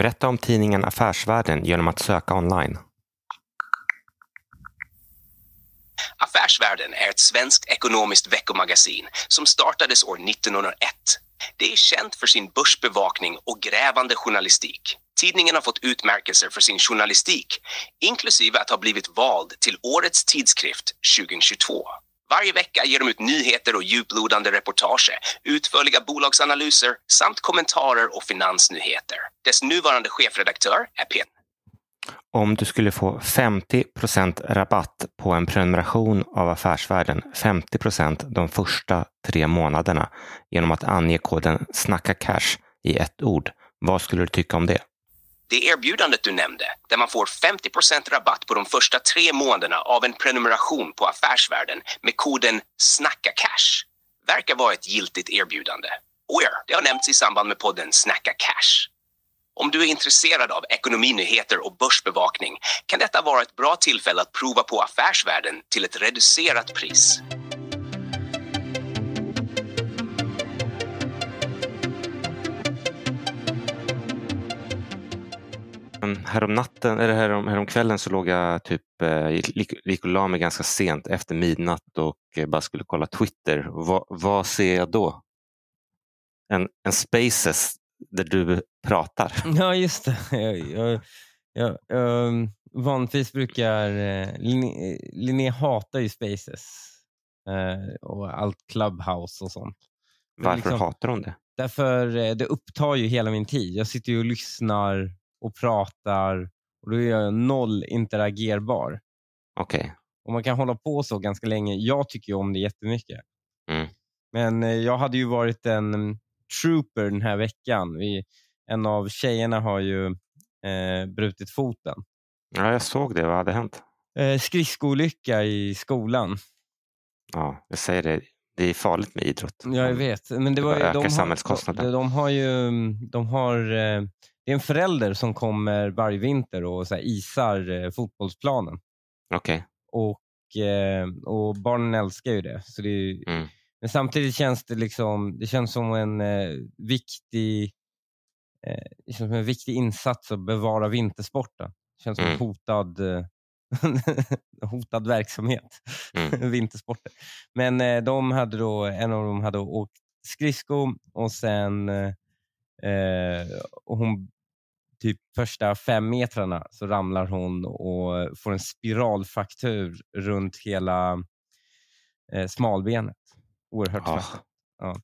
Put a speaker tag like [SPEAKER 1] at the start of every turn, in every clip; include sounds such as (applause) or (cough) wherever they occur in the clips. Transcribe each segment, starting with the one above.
[SPEAKER 1] Berätta om tidningen Affärsvärlden genom att söka online.
[SPEAKER 2] Affärsvärlden är ett svenskt ekonomiskt veckomagasin som startades år 1901. Det är känt för sin börsbevakning och grävande journalistik. Tidningen har fått utmärkelser för sin journalistik, inklusive att ha blivit vald till Årets tidskrift 2022. Varje vecka ger de ut nyheter och djuplodande reportage, utförliga bolagsanalyser samt kommentarer och finansnyheter. Dess nuvarande chefredaktör är Peter
[SPEAKER 1] Om du skulle få 50% rabatt på en prenumeration av Affärsvärlden 50% de första tre månaderna genom att ange koden Snacka Cash i ett ord, vad skulle du tycka om det?
[SPEAKER 2] Det erbjudandet du nämnde, där man får 50% rabatt på de första tre månaderna av en prenumeration på Affärsvärlden med koden Snacka Cash, verkar vara ett giltigt erbjudande. Och ja, det har nämnts i samband med podden Snacka Cash. Om du är intresserad av ekonominyheter och börsbevakning kan detta vara ett bra tillfälle att prova på Affärsvärlden till ett reducerat pris.
[SPEAKER 1] Härom natten, eller härom, härom kvällen så låg jag typ, eh, gick, och la mig ganska sent efter midnatt och eh, bara skulle kolla Twitter. Va, vad ser jag då? En, en spaces där du pratar. (laughs)
[SPEAKER 3] Ja, just det. (laughs) Jag, jag, jag, jag, vanligtvis brukar... Eh, Linné, Linné hatar ju spaces och allt clubhouse och sånt. Men
[SPEAKER 1] Varför
[SPEAKER 3] liksom-
[SPEAKER 1] hatar hon det?
[SPEAKER 3] Därför det upptar ju hela min tid. Jag sitter ju och lyssnar och pratar och då är jag noll interagerbar.
[SPEAKER 1] Okej.
[SPEAKER 3] Och Man kan hålla på så ganska länge. Jag tycker ju om det jättemycket.
[SPEAKER 1] Mm.
[SPEAKER 3] Men eh, jag hade ju varit en trooper den här veckan. Vi, en av tjejerna har ju eh, brutit foten.
[SPEAKER 1] Ja, jag såg det. Vad hade hänt?
[SPEAKER 3] Eh, skridskoolycka i skolan.
[SPEAKER 1] Ja, jag säger det. Det är farligt med idrott.
[SPEAKER 3] Ja, jag vet. Men det var ju, de, har, de, de har ju... De har, eh, det är en förälder som kommer varje vinter och så isar eh, fotbollsplanen.
[SPEAKER 1] Okej.
[SPEAKER 3] Och, eh, och barnen älskar ju det. Så det är,
[SPEAKER 1] Mm.
[SPEAKER 3] Men samtidigt känns det liksom det känns som en eh, viktig eh, det känns som en viktig insats att bevara vintersporten. Det känns som en
[SPEAKER 1] Mm.
[SPEAKER 3] hotad, eh, (laughs) hotad verksamhet,
[SPEAKER 1] Mm. (laughs)
[SPEAKER 3] vintersporter. Men eh, de hade då, en av dem hade åkt skridsko och sen och hon typ första fem metrarna så ramlar hon och får en spiralfraktur runt hela eh, smalbenet. Oerhört
[SPEAKER 1] Ah.
[SPEAKER 3] Ja.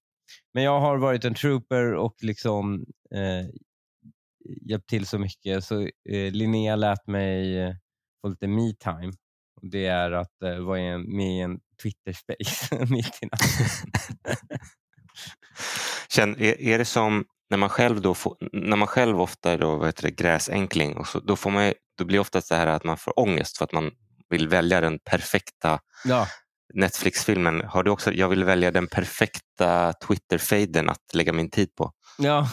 [SPEAKER 3] Men jag har varit en trooper och liksom eh, hjälpt till så mycket så eh, Linnea lät mig eh, få lite me-time. Och Det är att eh, vara en- med i en Twitter-space (laughs) mitt i natten.
[SPEAKER 1] Känn, är, är det som när man själv, då får, när man själv ofta är då, vad heter det, gräsänkling, och så, då, får man, då blir det ofta så här att man får ångest för att man vill välja den perfekta
[SPEAKER 3] Ja,
[SPEAKER 1] Netflix-filmen. Har du också, jag vill välja den perfekta Twitter-faden att lägga min tid på.
[SPEAKER 3] Ja,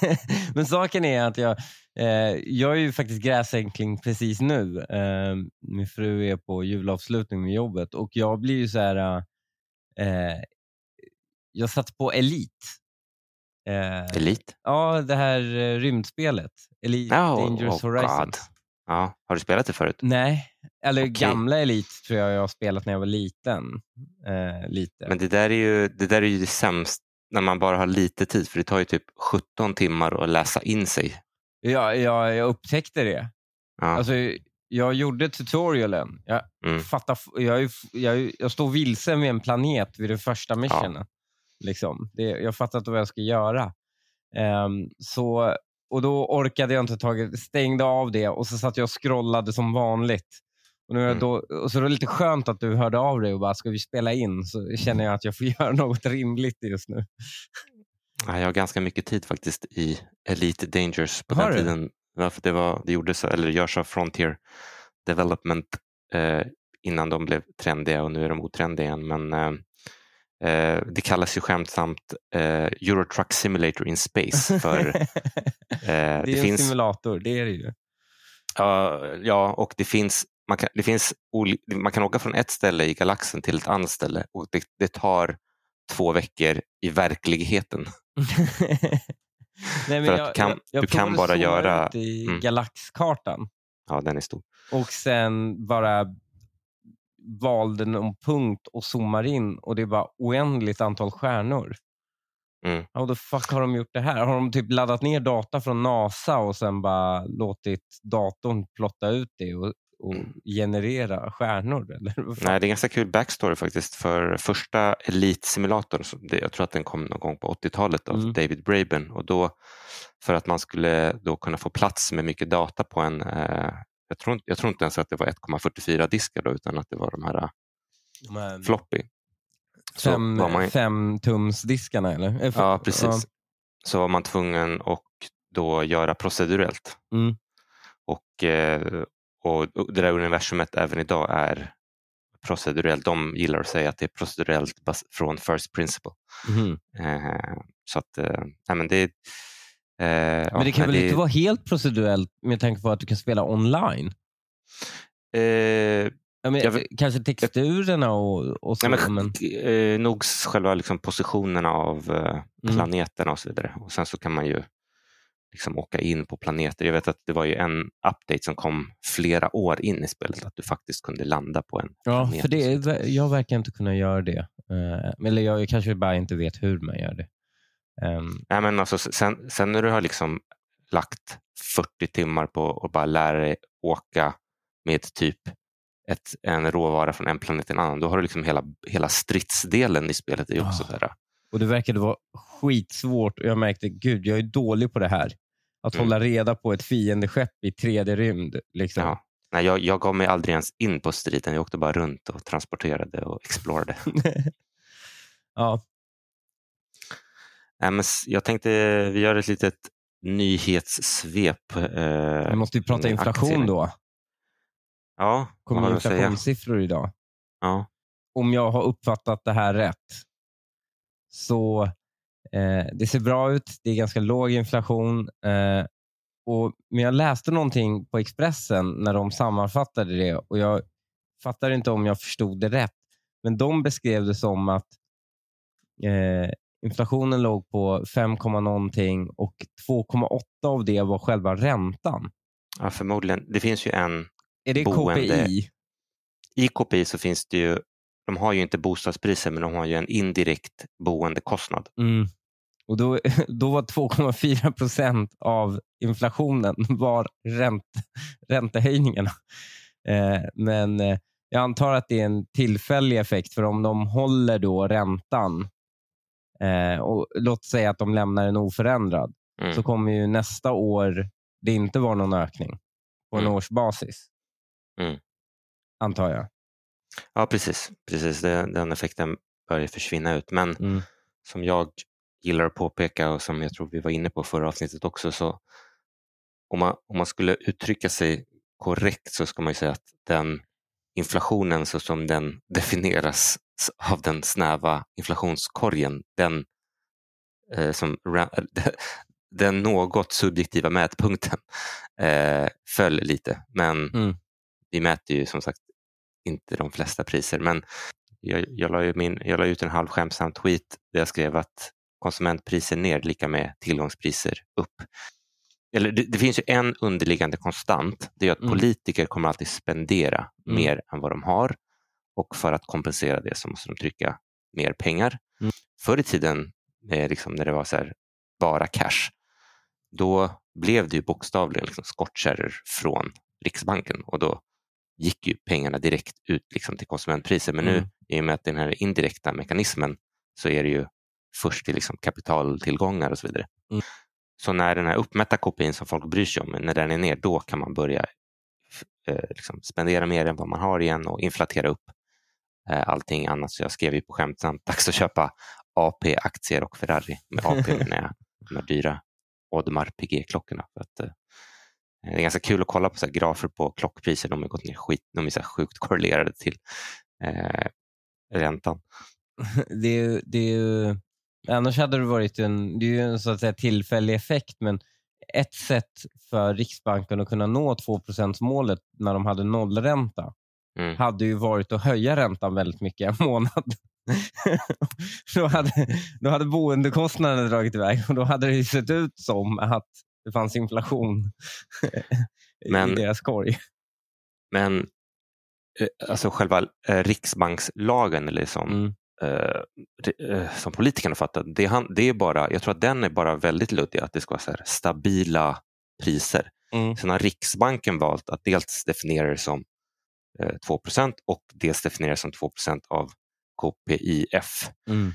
[SPEAKER 3] (laughs) men saken är att jag, eh, jag är ju faktiskt gräsänkling precis nu. Eh, min fru är på julavslutning med jobbet och jag blir ju så här... Eh, jag satt på Elite. Eh,
[SPEAKER 1] Elit?
[SPEAKER 3] Ja, det här eh, rymdspelet. Elite
[SPEAKER 1] Ja,
[SPEAKER 3] Dangerous
[SPEAKER 1] oh
[SPEAKER 3] Horizons.
[SPEAKER 1] God. Ja, har du spelat det förut?
[SPEAKER 3] Nej, eller
[SPEAKER 1] Okej.
[SPEAKER 3] gamla Elite tror jag jag har spelat när jag var liten. Eh, lite.
[SPEAKER 1] Men det där är ju det, där är ju det sämsta när man bara har lite tid för det tar ju typ 17 timmar att läsa in sig.
[SPEAKER 3] Ja, ja, jag upptäckte det.
[SPEAKER 1] Ja.
[SPEAKER 3] Alltså, jag gjorde tutorialen. Jag,
[SPEAKER 1] Mm.
[SPEAKER 3] fattar, jag, jag, jag står vilse med en planet vid det första missionen. Liksom. Det, jag fattar inte vad jag ska göra. Ehm, så, och Då orkade jag inte ta stängde av det och så satt jag och scrollade som vanligt. Och, nu är
[SPEAKER 1] Mm.
[SPEAKER 3] då, och så är det lite skönt att du hörde av dig och bara, ska vi spela in? Så känner jag att jag får (laughs) göra något rimligt just nu.
[SPEAKER 1] Ja, Jag har ganska mycket tid faktiskt i Elite Dangerous på
[SPEAKER 3] Har
[SPEAKER 1] den
[SPEAKER 3] du?
[SPEAKER 1] tiden. Ja, för det, var, det gjordes, eller görs av Frontier Development eh, innan de blev trendiga och nu är de otrendiga igen. Men eh, eh, det kallas ju skämtsamt eh, Euro Truck Simulator in Space. För, (laughs) eh,
[SPEAKER 3] det är
[SPEAKER 1] det
[SPEAKER 3] en
[SPEAKER 1] finns,
[SPEAKER 3] simulator, det är det ju.
[SPEAKER 1] ja, ja, och det finns, man kan, det finns man kan åka från ett ställe i galaxen till ett annat ställe och det, det tar två veckor i verkligheten. (laughs)
[SPEAKER 3] Nej, men
[SPEAKER 1] För att
[SPEAKER 3] jag,
[SPEAKER 1] du kan-
[SPEAKER 3] jag, jag
[SPEAKER 1] du kan bara göra-
[SPEAKER 3] i
[SPEAKER 1] mm.
[SPEAKER 3] galaxkartan
[SPEAKER 1] Ja, den är stor.
[SPEAKER 3] och sen bara valde någon punkt och zoomar in och det är bara oändligt antal stjärnor.
[SPEAKER 1] Mm.
[SPEAKER 3] How the fuck har de gjort det här? Har de typ laddat ner data från NASA och sen bara låtit datorn plotta ut det och, och
[SPEAKER 1] Mm.
[SPEAKER 3] generera stjärnor? Eller?
[SPEAKER 1] Nej, det är ganska kul backstory faktiskt. För första Elite-simulatorn, jag tror att den kom någon gång på 80-talet av
[SPEAKER 3] Mm.
[SPEAKER 1] David Braben. Och då, för att man skulle då kunna få plats med mycket data på en, eh, jag, tror, jag tror inte ens att det var 1,44 diskar då, utan att det var de här
[SPEAKER 3] De här
[SPEAKER 1] floppy.
[SPEAKER 3] Fem,
[SPEAKER 1] man,
[SPEAKER 3] fem tumsdiskarna eller? Eh,
[SPEAKER 1] ja, precis. Så var man tvungen att då göra procedurellt.
[SPEAKER 3] Mm.
[SPEAKER 1] Och, eh, och och det där universumet även idag är procedurellt. De gillar att säga att det är procedurellt från first principle. Eh, så att, nej men det eh,
[SPEAKER 3] Men det kan väl inte vara helt procedurellt med tanke på att du kan spela online?
[SPEAKER 1] Eh,
[SPEAKER 3] Ja, men,
[SPEAKER 1] Jag
[SPEAKER 3] kanske texturerna och, och så.
[SPEAKER 1] nej, men,
[SPEAKER 3] men,
[SPEAKER 1] eh, nog själva liksom positionerna av eh,
[SPEAKER 3] Mm.
[SPEAKER 1] planeterna och så vidare. Och sen så kan man ju liksom åka in på planeter. Jag vet att det var ju en update som kom flera år in i spelet, att du faktiskt kunde landa på en
[SPEAKER 3] ja,
[SPEAKER 1] planet.
[SPEAKER 3] för det, jag verkar inte kunna göra det. Eh, eller jag kanske bara inte vet hur man gör det. Ehm,
[SPEAKER 1] Nej, men alltså, sen, sen när du har liksom lagt 40 timmar på att bara lära dig åka med typ ett, en råvara från en planet till en annan, då har du liksom hela, hela stridsdelen i spelet. är också
[SPEAKER 3] Ah.
[SPEAKER 1] där.
[SPEAKER 3] och Det verkade vara skitsvårt och jag märkte gud, jag är dålig på det här. Att
[SPEAKER 1] Mm.
[SPEAKER 3] hålla reda på ett fiendeskepp i 3D-rymd. Liksom.
[SPEAKER 1] Ja. Nej, jag, jag gav mig aldrig ens in på striden. Jag åkte bara runt och transporterade och explorade. (laughs)
[SPEAKER 3] ja.
[SPEAKER 1] Men s- jag tänkte vi gör ett litet nyhetssvep. Eh,
[SPEAKER 3] Vi måste ju prata inflation
[SPEAKER 1] aktier.
[SPEAKER 3] då.
[SPEAKER 1] Ja,
[SPEAKER 3] kommer inflationssiffror idag.
[SPEAKER 1] Ja.
[SPEAKER 3] Om jag har uppfattat det här rätt så eh, det ser bra ut. Det är ganska låg inflation. Eh, och, men jag läste någonting på Expressen när de sammanfattade det och jag fattar inte om jag förstod det rätt. Men de beskrev det som att eh, inflationen låg på 5, någonting och 2,8 av det var själva räntan.
[SPEAKER 1] ja, förmodligen. Det finns ju en
[SPEAKER 3] Är det
[SPEAKER 1] Boende.
[SPEAKER 3] KPI?
[SPEAKER 1] I KPI så finns det ju, de har ju inte bostadspriser men de har ju en indirekt boendekostnad.
[SPEAKER 3] Mm. Och då, (laughs) då var 2,4 procent av inflationen (laughs) var ränt, räntehöjningarna. Eh, men eh, jag antar att det är en tillfällig effekt för om de håller då räntan eh, och låt säga att de lämnar den oförändrad
[SPEAKER 1] Mm.
[SPEAKER 3] så kommer ju nästa år det inte vara någon ökning på en
[SPEAKER 1] Mm.
[SPEAKER 3] årsbasis.
[SPEAKER 1] Mm.
[SPEAKER 3] Antar jag.
[SPEAKER 1] Ja, precis. precis. Det, den effekten börjar försvinna ut. Men
[SPEAKER 3] Mm.
[SPEAKER 1] som jag gillar att påpeka och som jag tror vi var inne på förra avsnittet också, så om man, om man skulle uttrycka sig korrekt så ska man ju säga att den inflationen så som den (laughs) definieras av den snäva inflationskorgen, den, eh, som, (laughs) den något subjektiva mätpunkten eh, föll lite. Men
[SPEAKER 3] Mm.
[SPEAKER 1] vi mäter ju som sagt inte de flesta priser. Men jag, jag, la, ju min, jag la ut en halv skämtsam tweet där jag skrev att konsumentpriser ner lika med tillgångspriser upp. Eller det, det finns ju en underliggande konstant. Det är att
[SPEAKER 3] Mm.
[SPEAKER 1] politiker kommer alltid spendera
[SPEAKER 3] Mm.
[SPEAKER 1] mer än vad de har och för att kompensera det så måste de trycka mer pengar.
[SPEAKER 3] Mm.
[SPEAKER 1] Förr i tiden, eh, liksom när det var så här, bara cash, då blev det ju bokstavligen liksom skottkärror från Riksbanken och då gick ju pengarna direkt ut liksom till konsumentpriser. Men nu
[SPEAKER 3] Mm.
[SPEAKER 1] i och med att den här indirekta mekanismen så är det ju först till liksom kapitaltillgångar och så vidare.
[SPEAKER 3] Mm.
[SPEAKER 1] Så när den här uppmätta KPIn som folk bryr sig om, när den är ner, då kan man börja eh, liksom spendera mer än vad man har igen och inflatera upp allting annat. Så jag skrev ju på skämtsamt, dags (laughs) att köpa AP-aktier och Ferrari. Med AP menar (laughs) jag de här dyra Audemars PG-klockorna. För att, eh, det är ganska kul att kolla på så grafer på klockpriser. De har gått ner skit, de är så sjukt korrelerade till eh, räntan. (laughs)
[SPEAKER 3] det är, ju- det är ju, annars hade det varit en, det är en så att säga, tillfällig effekt, men ett sätt för Riksbanken att kunna nå 2% målet när de hade nollränta
[SPEAKER 1] Mm.
[SPEAKER 3] hade ju varit att höja räntan väldigt mycket en månad. (laughs) då, hade, då hade boendekostnaderna dragit iväg och då hade det sett ut som att det fanns inflation (laughs) i
[SPEAKER 1] Men-
[SPEAKER 3] deras korg.
[SPEAKER 1] Men eh, alltså själva eh, riksbankslagen eller som,
[SPEAKER 3] Mm.
[SPEAKER 1] eh, eh, som politikerna fattar, det, det är bara, jag tror att den är bara väldigt luddig, att det ska vara så här stabila priser.
[SPEAKER 3] Mm.
[SPEAKER 1] Sen har Riksbanken valt att dels definiera det som 2% och dels definiera det som 2% av KPIF.
[SPEAKER 3] Mm.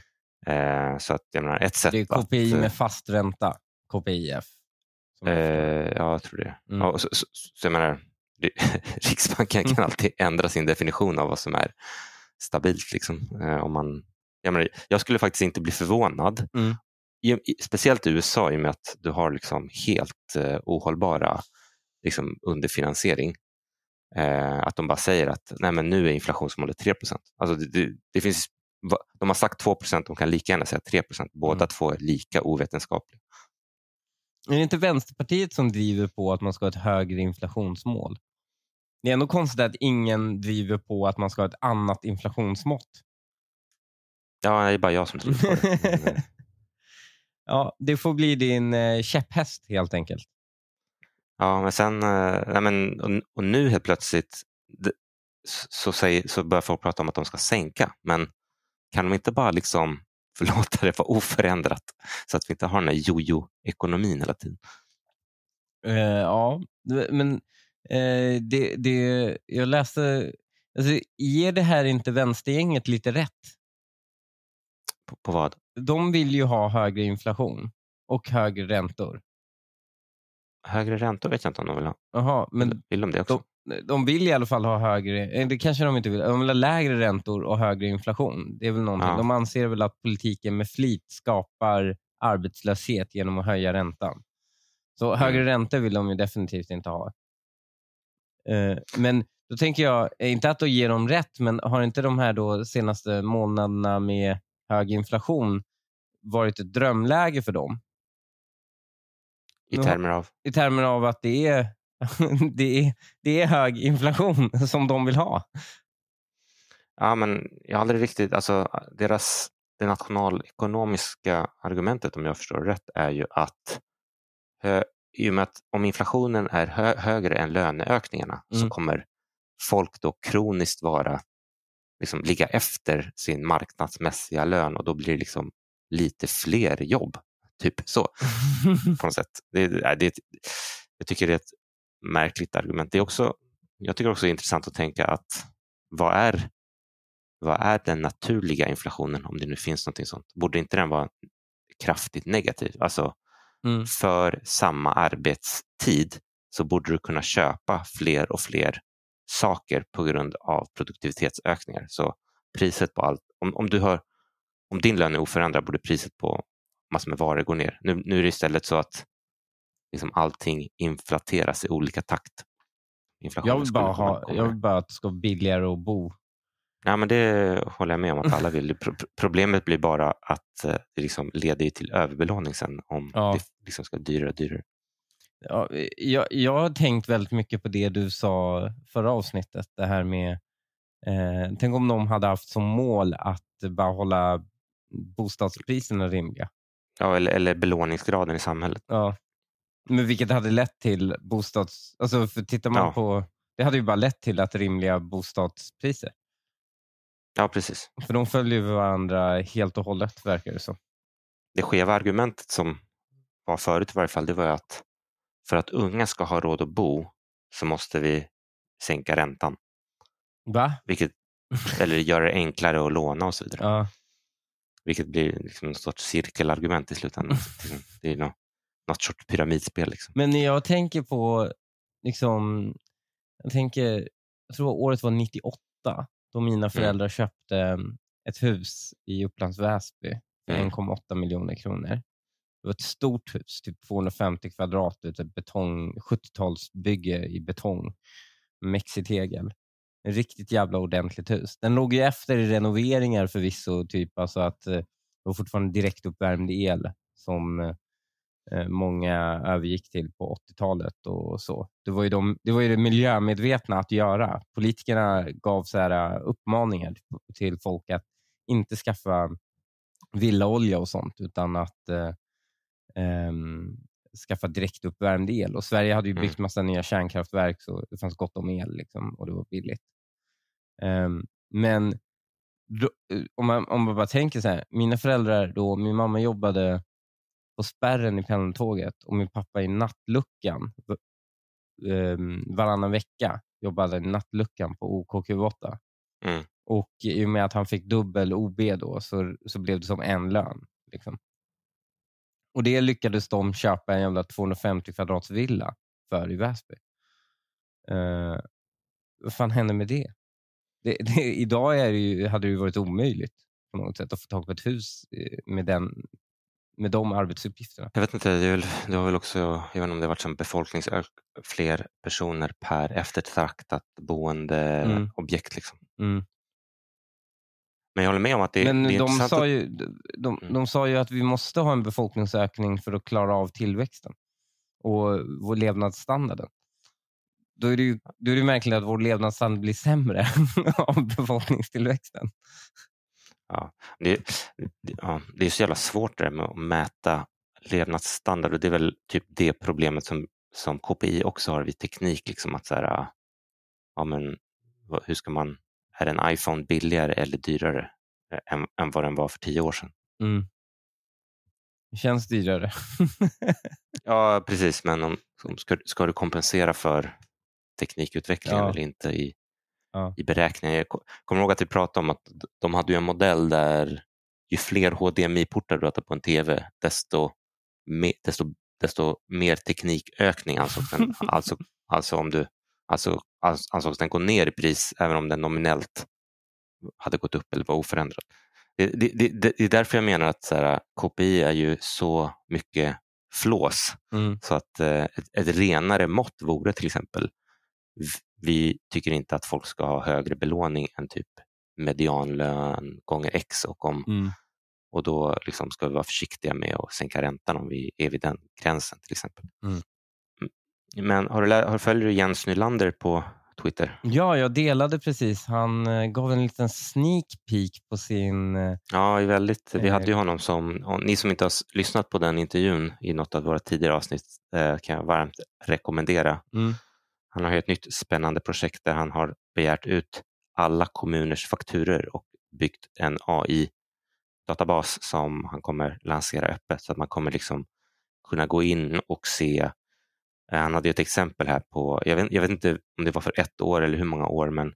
[SPEAKER 1] Eh, så att jag menar, ett sätt
[SPEAKER 3] Det är KPI
[SPEAKER 1] att... eh,
[SPEAKER 3] med fast ränta, KPIF.
[SPEAKER 1] Eh, ja, jag tror det.
[SPEAKER 3] Mm.
[SPEAKER 1] Ja, så, så, så jag menar, det, (laughs) Riksbanken kan alltid ändra sin definition av vad som är stabilt. Liksom. Eh, om man, jag, menar, jag skulle faktiskt inte bli förvånad,
[SPEAKER 3] Mm.
[SPEAKER 1] I, i, speciellt i USA i och med att du har liksom helt eh, ohållbara liksom, underfinansiering. Eh, att de bara säger att Nej, men nu är inflationsmålet 3 alltså, det, det, det finns, De har sagt 2% de kan lika gärna säga 3% Båda
[SPEAKER 3] Mm.
[SPEAKER 1] två är lika ovetenskapliga.
[SPEAKER 3] Är det inte Vänsterpartiet som driver på att man ska ha ett högre inflationsmål? Det är ändå konstigt att ingen driver på att man ska ha ett annat inflationsmått.
[SPEAKER 1] Ja, det är bara jag som tror på det. Eh, (laughs)
[SPEAKER 3] ja, det får bli din eh, käpphäst helt enkelt.
[SPEAKER 1] Ja, men sen, eh, nej, men, och, nu helt plötsligt så, säger, så börjar folk prata om att de ska sänka. Men kan de inte bara liksom (laughs) förlåta det vara oförändrat så att vi inte har den här jojo-ekonomin hela tiden?
[SPEAKER 3] Eh, ja, men eh, det, det, jag läste... Alltså, ger det här inte vänstergänget lite rätt?
[SPEAKER 1] På, på vad?
[SPEAKER 3] De vill ju ha högre inflation och högre räntor.
[SPEAKER 1] Högre räntor vet jag inte om de vill ha.
[SPEAKER 3] Jaha, men
[SPEAKER 1] vill de det också?
[SPEAKER 3] de vill i alla fall ha högre, eh, det kanske de inte vill, de vill ha lägre räntor och högre inflation. Det är väl någonting.
[SPEAKER 1] Ja.
[SPEAKER 3] De anser väl att politiken med flit skapar arbetslöshet genom att höja räntan. Så högre räntor vill de ju definitivt inte ha. Eh, Men då tänker jag, eh, inte att då ger dem rätt, men har inte de här då senaste månaderna med hög inflation varit ett drömläge för dem?
[SPEAKER 1] I termer av?
[SPEAKER 3] I termer av att det är, (laughs) det är, det är hög inflation (laughs) som de vill ha.
[SPEAKER 1] Ja, men jag har aldrig riktigt, alltså deras, det nationalekonomiska argumentet om jag förstår rätt är ju att hö, i och med att om inflationen är hö, högre än löneökningarna så
[SPEAKER 3] Mm.
[SPEAKER 1] kommer folk då kroniskt vara, liksom ligga efter sin marknadsmässiga lön och då blir det liksom lite fler jobb. Typ så på något sätt. Det, det, jag tycker det är ett märkligt argument. Det är också, jag tycker också det är intressant att tänka att vad är, vad är den naturliga inflationen om det nu finns någonting sånt? Borde inte den vara kraftigt negativ? Alltså
[SPEAKER 3] Mm.
[SPEAKER 1] för samma arbetstid så borde du kunna köpa fler och fler saker på grund av produktivitetsökningar. Så priset på allt, om, om, du har, om din lön är oförändrad borde priset på massor med varor gå ner. Nu, nu är det istället så att liksom allting inflateras i olika takt.
[SPEAKER 3] Jag vill, bara ha, jag vill bara att det ska vara billigare att bo.
[SPEAKER 1] Ja, men det håller jag med om att alla vill. Pro- (laughs) pro- Problemet blir bara att eh, det liksom leder till överbelåning sen om
[SPEAKER 3] Ja.
[SPEAKER 1] det liksom ska dyrare och dyrare.
[SPEAKER 3] Ja, jag, jag har tänkt väldigt mycket på det du sa förra avsnittet. Det här med, eh, tänk om de hade haft som mål att bara hålla bostadspriserna rimliga.
[SPEAKER 1] Ja, eller, eller belåningsgraden i samhället.
[SPEAKER 3] Ja. Men vilket hade lett till bostads... Alltså för tittar man
[SPEAKER 1] Ja.
[SPEAKER 3] på... Det hade ju bara lett till att rimliga bostadspriser.
[SPEAKER 1] Ja, precis.
[SPEAKER 3] För de följer varandra helt och hållet verkar det som.
[SPEAKER 1] Det skeva argumentet som var förut i varje fall, det var att för att unga ska ha råd att bo så måste vi sänka räntan,
[SPEAKER 3] Va?
[SPEAKER 1] vilket, eller göra det enklare att låna och så vidare.
[SPEAKER 3] Ja.
[SPEAKER 1] Vilket blir liksom en sorts cirkelargument i slutändan. Det är något, något sorts pyramidspel. Liksom.
[SPEAKER 3] Men när jag tänker på, liksom, jag tänker, jag tror året var 98 då
[SPEAKER 1] Mm.
[SPEAKER 3] mina föräldrar köpte um, ett hus i Upplands Väsby för
[SPEAKER 1] Mm.
[SPEAKER 3] 1,8 miljoner kronor. Det var ett stort hus, typ 250 kvadrat, ett betong, 70-talsbygge i betong, mexitegel. Riktigt jävla ordentligt hus. Den låg ju efter i renoveringar förvisso, typ alltså att eh, det var fortfarande direktuppvärmd el som eh, eh, många övergick till på 80-talet och så. Det var ju, de, det, var ju det miljömedvetna att göra. Politikerna gav så här eh, uppmaningar till folk att inte skaffa villaolja och sånt utan att eh, ehm, skaffa direktuppvärmd el. Och Sverige hade ju
[SPEAKER 1] Mm.
[SPEAKER 3] byggt massa nya kärnkraftverk så det fanns gott om el liksom, och det var billigt. Ehm, men då, eh, om, man, om man bara tänker så här, mina föräldrar då, min mamma jobbade på spärren i pendeltåget och min pappa i nattluckan um, varannan vecka jobbade i nattluckan på OKQ8.
[SPEAKER 1] Mm.
[SPEAKER 3] Och i och med att han fick dubbel OB då så, så blev det som en lön. Liksom. Och det lyckades de köpa en jävla 250 kvadrats villa för i Väsby. Uh, vad fan hände med det? Det, det idag är det ju, hade det varit omöjligt på något sätt att få tag på ett hus eh, med, den, med de arbetsuppgifterna.
[SPEAKER 1] Jag vet inte, det, väl, det har väl också, jag vet inte om det har varit som befolkningsök, fler personer per eftertraktat boendeobjekt. Liksom.
[SPEAKER 3] Mm.
[SPEAKER 1] Men jag håller med om att det,
[SPEAKER 3] Men
[SPEAKER 1] det är
[SPEAKER 3] de sa,
[SPEAKER 1] att-
[SPEAKER 3] ju, de,
[SPEAKER 1] Mm.
[SPEAKER 3] de sa ju att vi måste ha en befolkningsökning för att klara av tillväxten och vår levnadsstandarden. Då är det ju då är det märkligt att vår levnadsstandard blir sämre (laughs) av befolkningstillväxten.
[SPEAKER 1] Ja, det, ja, det är så jävla svårt det där med att mäta levnadsstandard och det är väl typ det problemet som, som KPI också har vid teknik. Liksom att så här, ja, men, hur ska man, är en iPhone billigare eller dyrare eh, än, än vad den var för tio år sedan?
[SPEAKER 3] Mm. Det känns dyrare. (laughs)
[SPEAKER 1] Ja, precis, men om, om ska, ska du kompensera för teknikutvecklingen
[SPEAKER 3] Ja.
[SPEAKER 1] eller inte i,
[SPEAKER 3] Ja.
[SPEAKER 1] i beräkningen? Jag ko- kommer ihåg att vi pratade om att de hade ju en modell där ju fler HDMI-portar du hade på en TV, desto, me, desto, desto mer teknikökning ansågs den, alltså, alltså om du, alltså, ans- ansågs den gå ner i pris även om den nominellt hade gått upp eller var oförändrad. Det, det, det, det är därför jag menar att så här, KPI är ju så mycket flås
[SPEAKER 3] Mm.
[SPEAKER 1] så att eh, ett, ett renare mått vore till exempel vi tycker inte att folk ska ha högre belåning än typ medianlön gånger x och, om,
[SPEAKER 3] Mm.
[SPEAKER 1] och då liksom ska vi vara försiktiga med att sänka räntan om vi är vid den gränsen till exempel.
[SPEAKER 3] Mm.
[SPEAKER 1] Mm. Men har du, har, följer du Jens Nylander på Twitter?
[SPEAKER 3] Ja, jag delade precis. Han eh, gav en liten sneak peek på sin... eh,
[SPEAKER 1] Ja, väldigt, vi
[SPEAKER 3] Eh.
[SPEAKER 1] hade ju honom som, ni som inte har lyssnat på den intervjun i något av våra tidigare avsnitt eh, kan jag varmt rekommendera.
[SPEAKER 3] Mm.
[SPEAKER 1] Han har ett nytt spännande projekt där han har begärt ut alla kommuners fakturer och byggt en AI-databas som han kommer lansera öppet så att man kommer liksom kunna gå in och se. Eh, han hade ett exempel här på, jag vet, jag vet inte om det var för ett år eller hur många år, men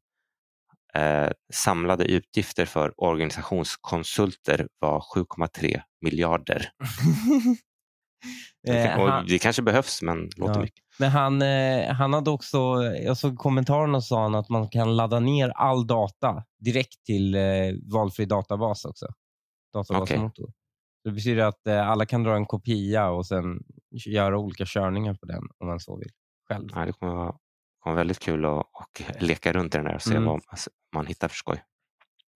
[SPEAKER 1] eh, samlade utgifter för organisationskonsulter var 7,3 miljarder. (laughs)
[SPEAKER 3] Eh, han-
[SPEAKER 1] det kanske behövs, men låter
[SPEAKER 3] Ja.
[SPEAKER 1] mycket.
[SPEAKER 3] Men han, eh, han hade också, jag såg kommentarerna och sa han att man kan ladda ner all data direkt till eh, valfri databas också. Databasmotor. Så Det betyder att eh, alla kan dra en kopia och sen göra olika körningar på den om man så vill. Själv.
[SPEAKER 1] Ja, det kommer vara, kommer väldigt kul att och (laughs) leka runt i den där och se
[SPEAKER 3] Mm.
[SPEAKER 1] vad man hittar för skoj.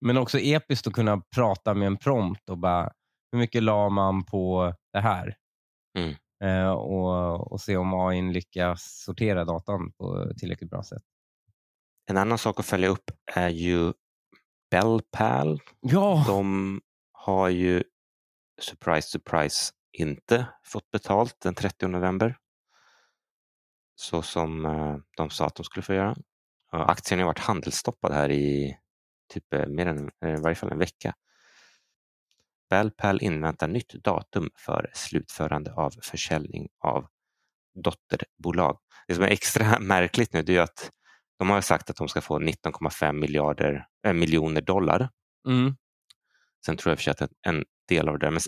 [SPEAKER 3] Men också episkt att kunna prata med en prompt och bara, hur mycket la man på det här?
[SPEAKER 1] Mm.
[SPEAKER 3] Eh, och, och se om AI lyckas sortera datan på tillräckligt bra sätt.
[SPEAKER 1] En annan sak att följa upp är ju Bellpal.
[SPEAKER 3] Ja!
[SPEAKER 1] De har ju, surprise surprise, inte fått betalt den 30 november. Så som eh, de sa att de skulle få göra. Aktien har varit handelsstoppad här i typ eh, mer än, i varje fall en vecka. Bellpal inväntar nytt datum för slutförande av försäljning av dotterbolag. Det som är extra (laughs) märkligt nu är att de har sagt att de ska få 19,5 miljarder, äh, miljoner dollar.
[SPEAKER 3] Mm.
[SPEAKER 1] Sen tror jag för att en del av det där, men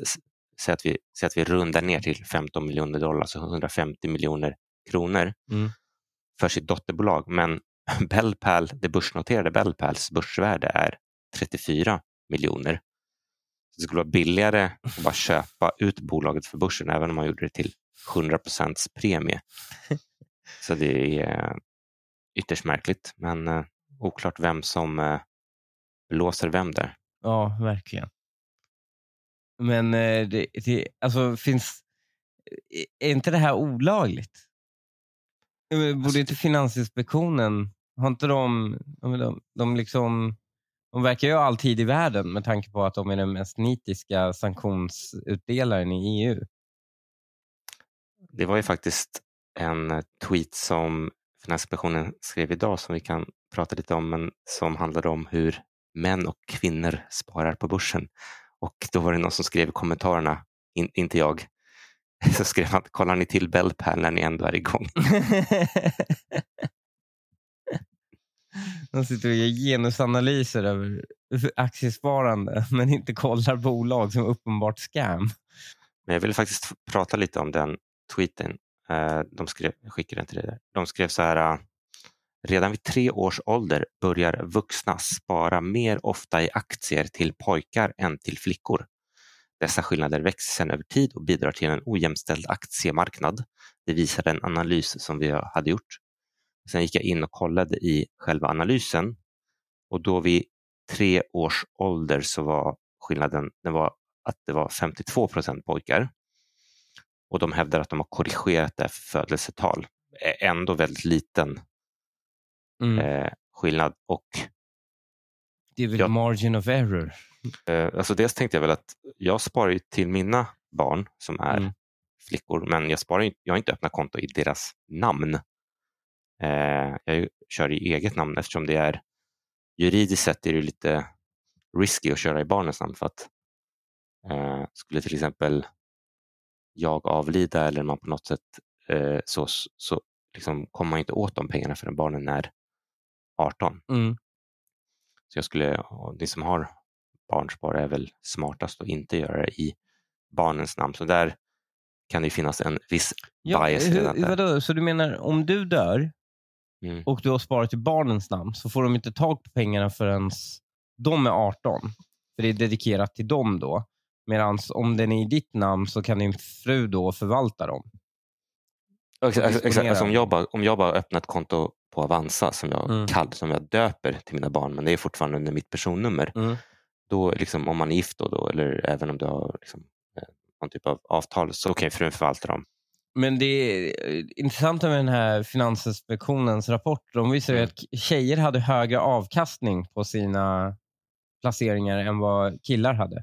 [SPEAKER 1] säg att, vi, säg att vi rundar ner till 15 miljoner dollar, så 150 miljoner kronor
[SPEAKER 3] Mm.
[SPEAKER 1] för sitt dotterbolag. Men (laughs) Bellpal, det börsnoterade Bellpals börsvärde är 34 miljoner. Det skulle vara billigare att bara köpa ut bolaget för börsen även om man gjorde det till 100 procents premie. (laughs) Så det är ytterst märkligt, men eh, oklart vem som eh, låser vem där.
[SPEAKER 3] Ja, verkligen. Men eh, det, det, alltså, finns, är inte det här olagligt? Eh, Borde
[SPEAKER 1] Alltså,
[SPEAKER 3] inte Finansinspektionen, har inte de, de, de liksom De verkar ju ha all tid i världen med tanke på att de är den mest nitiska sanktionsutdelaren i EU.
[SPEAKER 1] Det var ju faktiskt en eh, tweet som Finansinspektionen skrev idag som vi kan prata lite om, men som handlade om hur män och kvinnor sparar på börsen. Och då var det någon som skrev i kommentarerna, in, inte jag, (laughs) så skrev han, kollar ni till Bellpal när ni ändå är igång? (laughs) (laughs)
[SPEAKER 3] De sitter och gör genusanalyser över aktiesparande men inte kollar bolag som uppenbart scam.
[SPEAKER 1] Men jag vill faktiskt prata lite om den tweeten. Eh, de skrev, jag skickade den till dig. De skrev så här. Eh, Redan vid tre års ålder börjar vuxna spara mer ofta i aktier till pojkar än till flickor. Dessa skillnader växer sedan över tid och bidrar till en ojämställd aktiemarknad. Det visar en analys som vi hade gjort. Sen gick jag in och kollade i själva analysen och då vid tre års ålder så var skillnaden den var att det var 52 procent pojkar. Och de hävdar att de har korrigerat det för födelsetal. Ändå väldigt liten
[SPEAKER 3] Mm.
[SPEAKER 1] eh, skillnad. Och
[SPEAKER 3] Det är väl
[SPEAKER 1] ja.
[SPEAKER 3] margin of error.
[SPEAKER 1] eh, alltså dels tänkte jag väl att jag sparar till mina barn som är
[SPEAKER 3] Mm.
[SPEAKER 1] flickor, men jag, sparar jag har inte öppnat konto i deras namn. Eh, jag kör i eget namn eftersom det är juridiskt sett är det lite risky att köra i barnens namn för att eh, skulle till exempel jag avlida eller man på något sätt eh, så, så liksom kommer man inte åt de pengarna förrän barnen är 18.
[SPEAKER 3] Mm.
[SPEAKER 1] Så jag skulle, ni som har barnspar är väl smartast att inte göra det i barnens namn. Så där kan det finnas en viss
[SPEAKER 3] Ja,
[SPEAKER 1] bias
[SPEAKER 3] hur,
[SPEAKER 1] redan där.
[SPEAKER 3] vadå? Så du menar om du dör
[SPEAKER 1] Mm.
[SPEAKER 3] och du har sparat i barnens namn så får de inte tag på pengarna förrän de är 18? För det är dedikerat till dem då. Medan om den är i ditt namn så kan din fru då förvalta dem.
[SPEAKER 1] Exakt, alltså om, jag bara, om jag bara öppnar ett konto på Avanza som jag,
[SPEAKER 3] Mm.
[SPEAKER 1] kall, som jag döper till mina barn, men det är fortfarande under mitt personnummer.
[SPEAKER 3] Mm.
[SPEAKER 1] Då, liksom, om man är gift då, då, eller även om du har liksom, eh, någon typ av avtal så kan ju frun förvalta dem.
[SPEAKER 3] Men det är eh, intressanta med den här Finansinspektionens rapport. De visar
[SPEAKER 1] Mm.
[SPEAKER 3] att tjejer hade högre avkastning på sina placeringar än vad killar hade.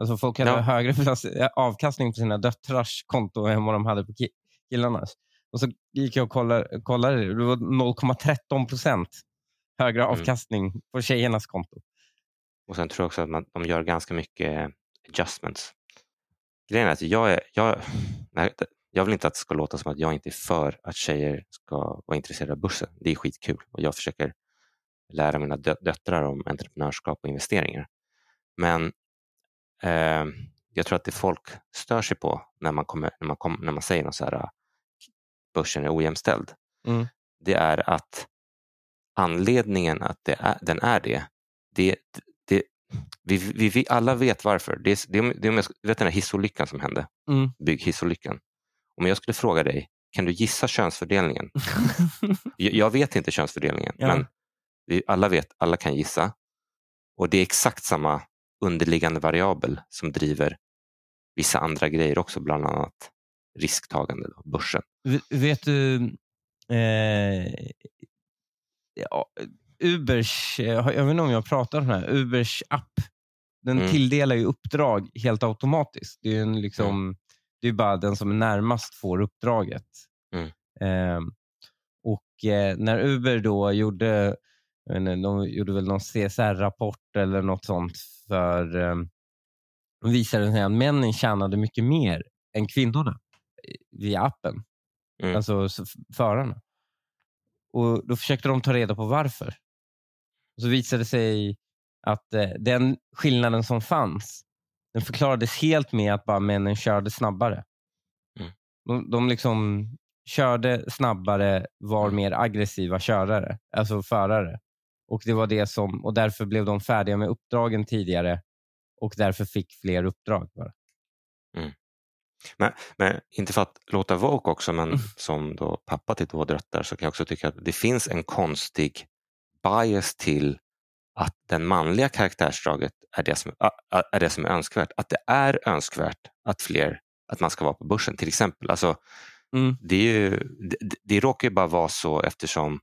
[SPEAKER 3] Alltså folk hade
[SPEAKER 1] Ja.
[SPEAKER 3] högre plac- avkastning på sina döttrars konto än vad de hade på ki- killarnas. Och så gick jag och kollade, kollade det var 0,13 procent högre
[SPEAKER 1] Mm.
[SPEAKER 3] avkastning på tjejernas konto.
[SPEAKER 1] Och sen tror jag också att man, de gör ganska mycket adjustments. Grejen är att jag, är, jag, nej, jag vill inte att det ska låta som att jag inte är för att tjejer ska vara intresserade av börsen. Det är skitkul och jag försöker lära mina dö- döttrar om entreprenörskap och investeringar. Men eh, jag tror att det folk stör sig på när man, kommer, när man, kom, när man säger något så här, ah, börsen är ojämställd,
[SPEAKER 3] Mm.
[SPEAKER 1] det är att anledningen att det är, den är det, det, det vi, vi, vi alla vet varför. Det är, det det vet den här hissolyckan som hände,
[SPEAKER 3] Mm.
[SPEAKER 1] bygghissolyckan. Om jag skulle fråga dig, kan du gissa könsfördelningen? (laughs) Jag, vet inte könsfördelningen,
[SPEAKER 3] Ja.
[SPEAKER 1] men alla vet, alla kan gissa. Och det är exakt samma underliggande variabel som driver vissa andra grejer också, bland annat risktagande, då, börsen.
[SPEAKER 3] Vet du, eh, ja, Ubers, jag vet inte om jag pratar om det här, Ubers app, den
[SPEAKER 1] Mm.
[SPEAKER 3] tilldelar ju uppdrag helt automatiskt. Det är en liksom, det är bara den som är närmast får uppdraget.
[SPEAKER 1] Mm.
[SPEAKER 3] Eh, och eh, när Uber då gjorde, inte, de gjorde väl någon CSR-rapport eller något sånt för eh, visade sig att männen tjänade mycket mer än kvinnorna via appen.
[SPEAKER 1] Mm.
[SPEAKER 3] Alltså förarna. Och Då försökte de ta reda på varför. Och så visade det sig att eh, den skillnaden som fanns, den förklarades helt med att bara männen körde snabbare.
[SPEAKER 1] Mm.
[SPEAKER 3] De, de liksom körde snabbare, var
[SPEAKER 1] Mm.
[SPEAKER 3] mer aggressiva körare, alltså förare. Och det var det som, och därför blev de färdiga med uppdragen tidigare och därför fick fler uppdrag. Bara.
[SPEAKER 1] Men, men inte för att låta woke också, men
[SPEAKER 3] Mm.
[SPEAKER 1] som då pappa till två döttrar så kan jag också tycka att det finns en konstig bias till att den manliga karaktärsdraget är det som är, det som är önskvärt. Att det är önskvärt att fler, att man ska vara på börsen till exempel. Alltså,
[SPEAKER 3] Mm.
[SPEAKER 1] det, är ju, det, det råkar ju bara vara så eftersom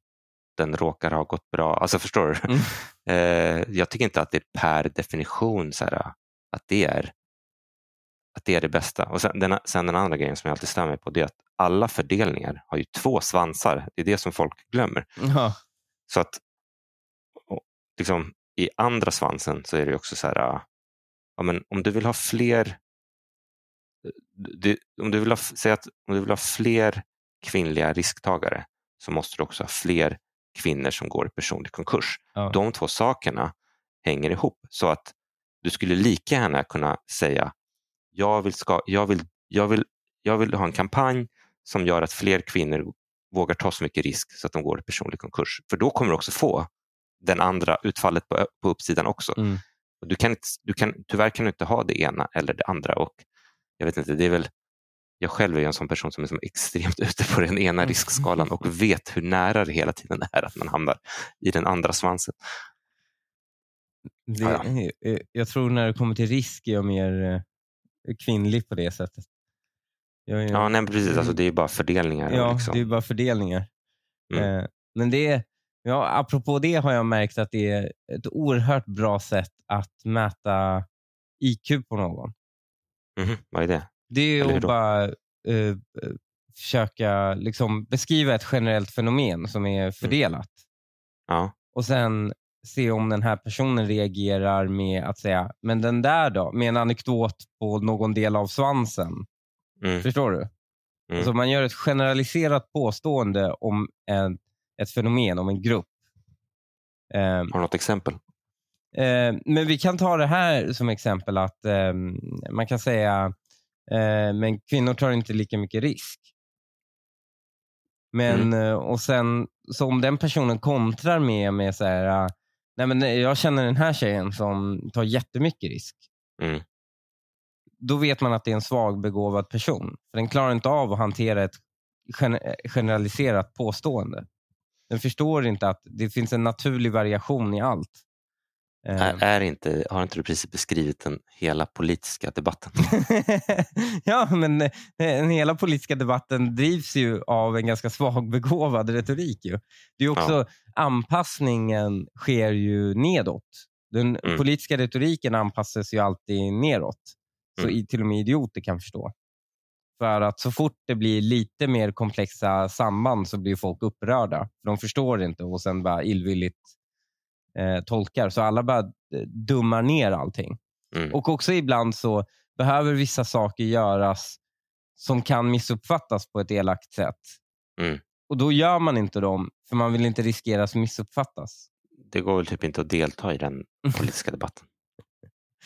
[SPEAKER 1] den råkar ha gått bra. Alltså förstår du?
[SPEAKER 3] Mm. (laughs)
[SPEAKER 1] Eh, jag tycker inte att det är per definition så här, att, det är, att det är det bästa. Och sen den, sen den andra grejen som jag alltid stör mig på det är att alla fördelningar har ju två svansar. Det är det som folk glömmer.
[SPEAKER 3] Ja.
[SPEAKER 1] Så att liksom, i andra svansen så är det också så här, ja, men om du vill ha fler du, om, du vill ha, säg att, om du vill ha fler kvinnliga risktagare så måste du också ha fler kvinnor som går i personlig konkurs.
[SPEAKER 3] Ja.
[SPEAKER 1] De två sakerna hänger ihop så att du skulle lika gärna kunna säga jag vill, ska, jag vill, jag vill, jag vill ha en kampanj som gör att fler kvinnor vågar ta så mycket risk så att de går i personlig konkurs. För då kommer du också få den andra utfallet på, på uppsidan också.
[SPEAKER 3] Mm.
[SPEAKER 1] Du kan, inte- du kan, tyvärr kan du inte ha det ena eller det andra. Och jag vet inte, det är väl jag själv är en sån person som är som extremt (laughs) ute på den ena
[SPEAKER 3] Mm.
[SPEAKER 1] riskskalan och vet hur nära det hela tiden är att man hamnar i den andra svansen.
[SPEAKER 3] Det,
[SPEAKER 1] Ja,
[SPEAKER 3] eh, Jag tror när det kommer till risk är jag mer eh, kvinnlig på det sättet. Jag är,
[SPEAKER 1] Ja, nej, precis. Alltså, det är bara fördelningar.
[SPEAKER 3] ja,
[SPEAKER 1] liksom.
[SPEAKER 3] det är bara fördelningar.
[SPEAKER 1] Mm.
[SPEAKER 3] Eh, Men det är, ja, apropå det har jag märkt att det är ett oerhört bra sätt att mäta IQ på någon.
[SPEAKER 1] Mhm, vad är det?
[SPEAKER 3] Det är att bara eh, försöka liksom, beskriva ett generellt fenomen som
[SPEAKER 1] Mm.
[SPEAKER 3] är fördelat.
[SPEAKER 1] Ja,
[SPEAKER 3] Och sen se om den här personen reagerar med att säga, men den där då? Med en anekdot på någon del av svansen.
[SPEAKER 1] mm,
[SPEAKER 3] Förstår du?
[SPEAKER 1] Mm.
[SPEAKER 3] Alltså man gör ett generaliserat påstående om en, ett fenomen, om en grupp. Eh,
[SPEAKER 1] har du något exempel?
[SPEAKER 3] Eh, men vi kan ta det här som exempel att eh, man kan säga eh, men kvinnor tar inte lika mycket risk. Men eh, och sen så om den personen kontrar med, med så här, eh, nej men jag känner den här tjejen som tar jättemycket risk.
[SPEAKER 1] Mm.
[SPEAKER 3] Då vet man att det är en svagbegåvad person. För den klarar inte av att hantera ett gen- generaliserat påstående. Den förstår inte att det finns en naturlig variation i allt.
[SPEAKER 1] Är, är inte, har inte du precis beskrivit den hela politiska debatten? (laughs)
[SPEAKER 3] ja, men eh, den hela politiska debatten drivs ju av en ganska svagbegåvad retorik. Ju. Det är också, Anpassningen sker ju nedåt. Den
[SPEAKER 1] Mm.
[SPEAKER 3] politiska retoriken anpassas ju alltid neråt. Så
[SPEAKER 1] Mm.
[SPEAKER 3] till och med idioter kan förstå. För att så fort det blir lite mer komplexa samband så blir folk upprörda. För De förstår inte och sen bara illvilligt eh, tolkar. Så alla bara eh, dummar ner allting.
[SPEAKER 1] Mm.
[SPEAKER 3] Och också ibland så behöver vissa saker göras som kan missuppfattas på ett elakt sätt.
[SPEAKER 1] Mm.
[SPEAKER 3] Och då gör man inte dem, för man vill inte riskera att missuppfattas.
[SPEAKER 1] Det går väl typ inte att delta i den politiska debatten.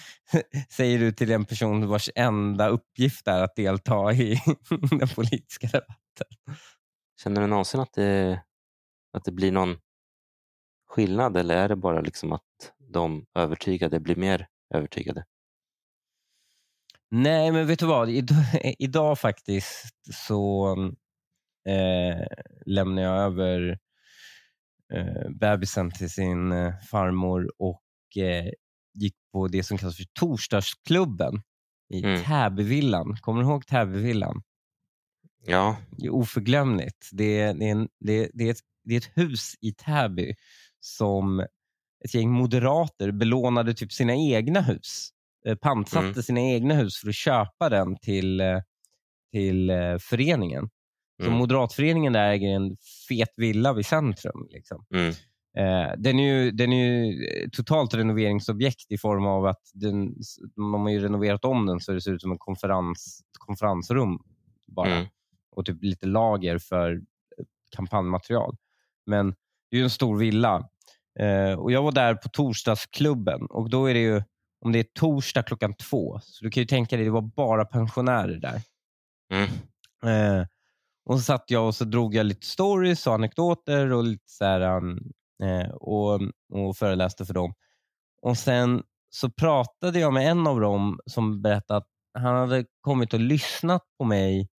[SPEAKER 1] (laughs)
[SPEAKER 3] Säger du till en person vars enda uppgift är att delta i (laughs) den politiska debatten.
[SPEAKER 1] Känner du någonsin att det, att det blir någon skillnad eller är det bara liksom att de övertygade blir mer övertygade?
[SPEAKER 3] Nej, men vet du vad? (laughs) Idag, faktiskt så eh, lämnar jag över eh, bebisen till sin eh, farmor och eh, gick på det som kallas för Torsdagsklubben i
[SPEAKER 1] Mm.
[SPEAKER 3] Täbyvillan. Kommer du ihåg Täbyvillan?
[SPEAKER 1] Ja,
[SPEAKER 3] Det är oförglömligt. Det är, det, är en, det, det, är ett, det är ett hus i Täby som ett gäng moderater belånade typ sina egna hus. Eh, pantsatte
[SPEAKER 1] Mm.
[SPEAKER 3] sina egna hus för att köpa den till, eh, till eh, föreningen. Så
[SPEAKER 1] Mm.
[SPEAKER 3] Moderatföreningen där äger en fet villa vid centrum. Liksom.
[SPEAKER 1] mm,
[SPEAKER 3] Eh, den, är ju, den är ju eh, totalt renoveringsobjekt i form av att den, man har ju renoverat om den så det ser ut som en konferens, konferensrum. bara
[SPEAKER 1] mm,
[SPEAKER 3] och typ lite lager för eh, kampanjmaterial. Men det är ju en stor villa. Eh, och Jag var där på torsdagsklubben och då är det ju, om det är torsdag klockan två, så du kan ju tänka dig, det var bara pensionärer där.
[SPEAKER 1] mm,
[SPEAKER 3] Eh, och så satt jag och så drog jag lite stories och anekdoter och lite så här, um, och, och föreläste för dem. Och sen så pratade jag med en av dem som berättade att han hade kommit och lyssnat på mig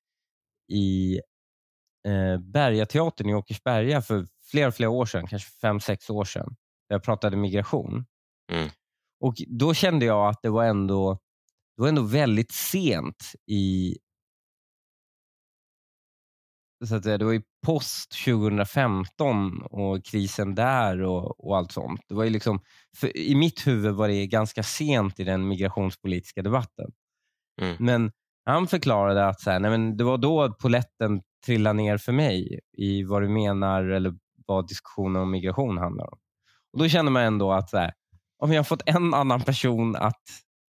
[SPEAKER 3] i eh, Bergateatern i Åkersberga för flera, flera år sedan, kanske fem, sex år sedan. Där jag pratade migration.
[SPEAKER 1] Mm.
[SPEAKER 3] Och Då kände jag att det var ändå, det var ändå väldigt sent i så att säga, det var ju post 2015 och krisen där och, och allt sånt. Det var ju liksom, I mitt huvud var det ganska sent i den migrationspolitiska debatten.
[SPEAKER 1] Mm.
[SPEAKER 3] Men han förklarade att så här, nej men det var då poletten trillade ner för mig i vad du menar eller vad diskussionen om migration handlar om. Och Då känner man ändå att så här, om jag har fått en annan person att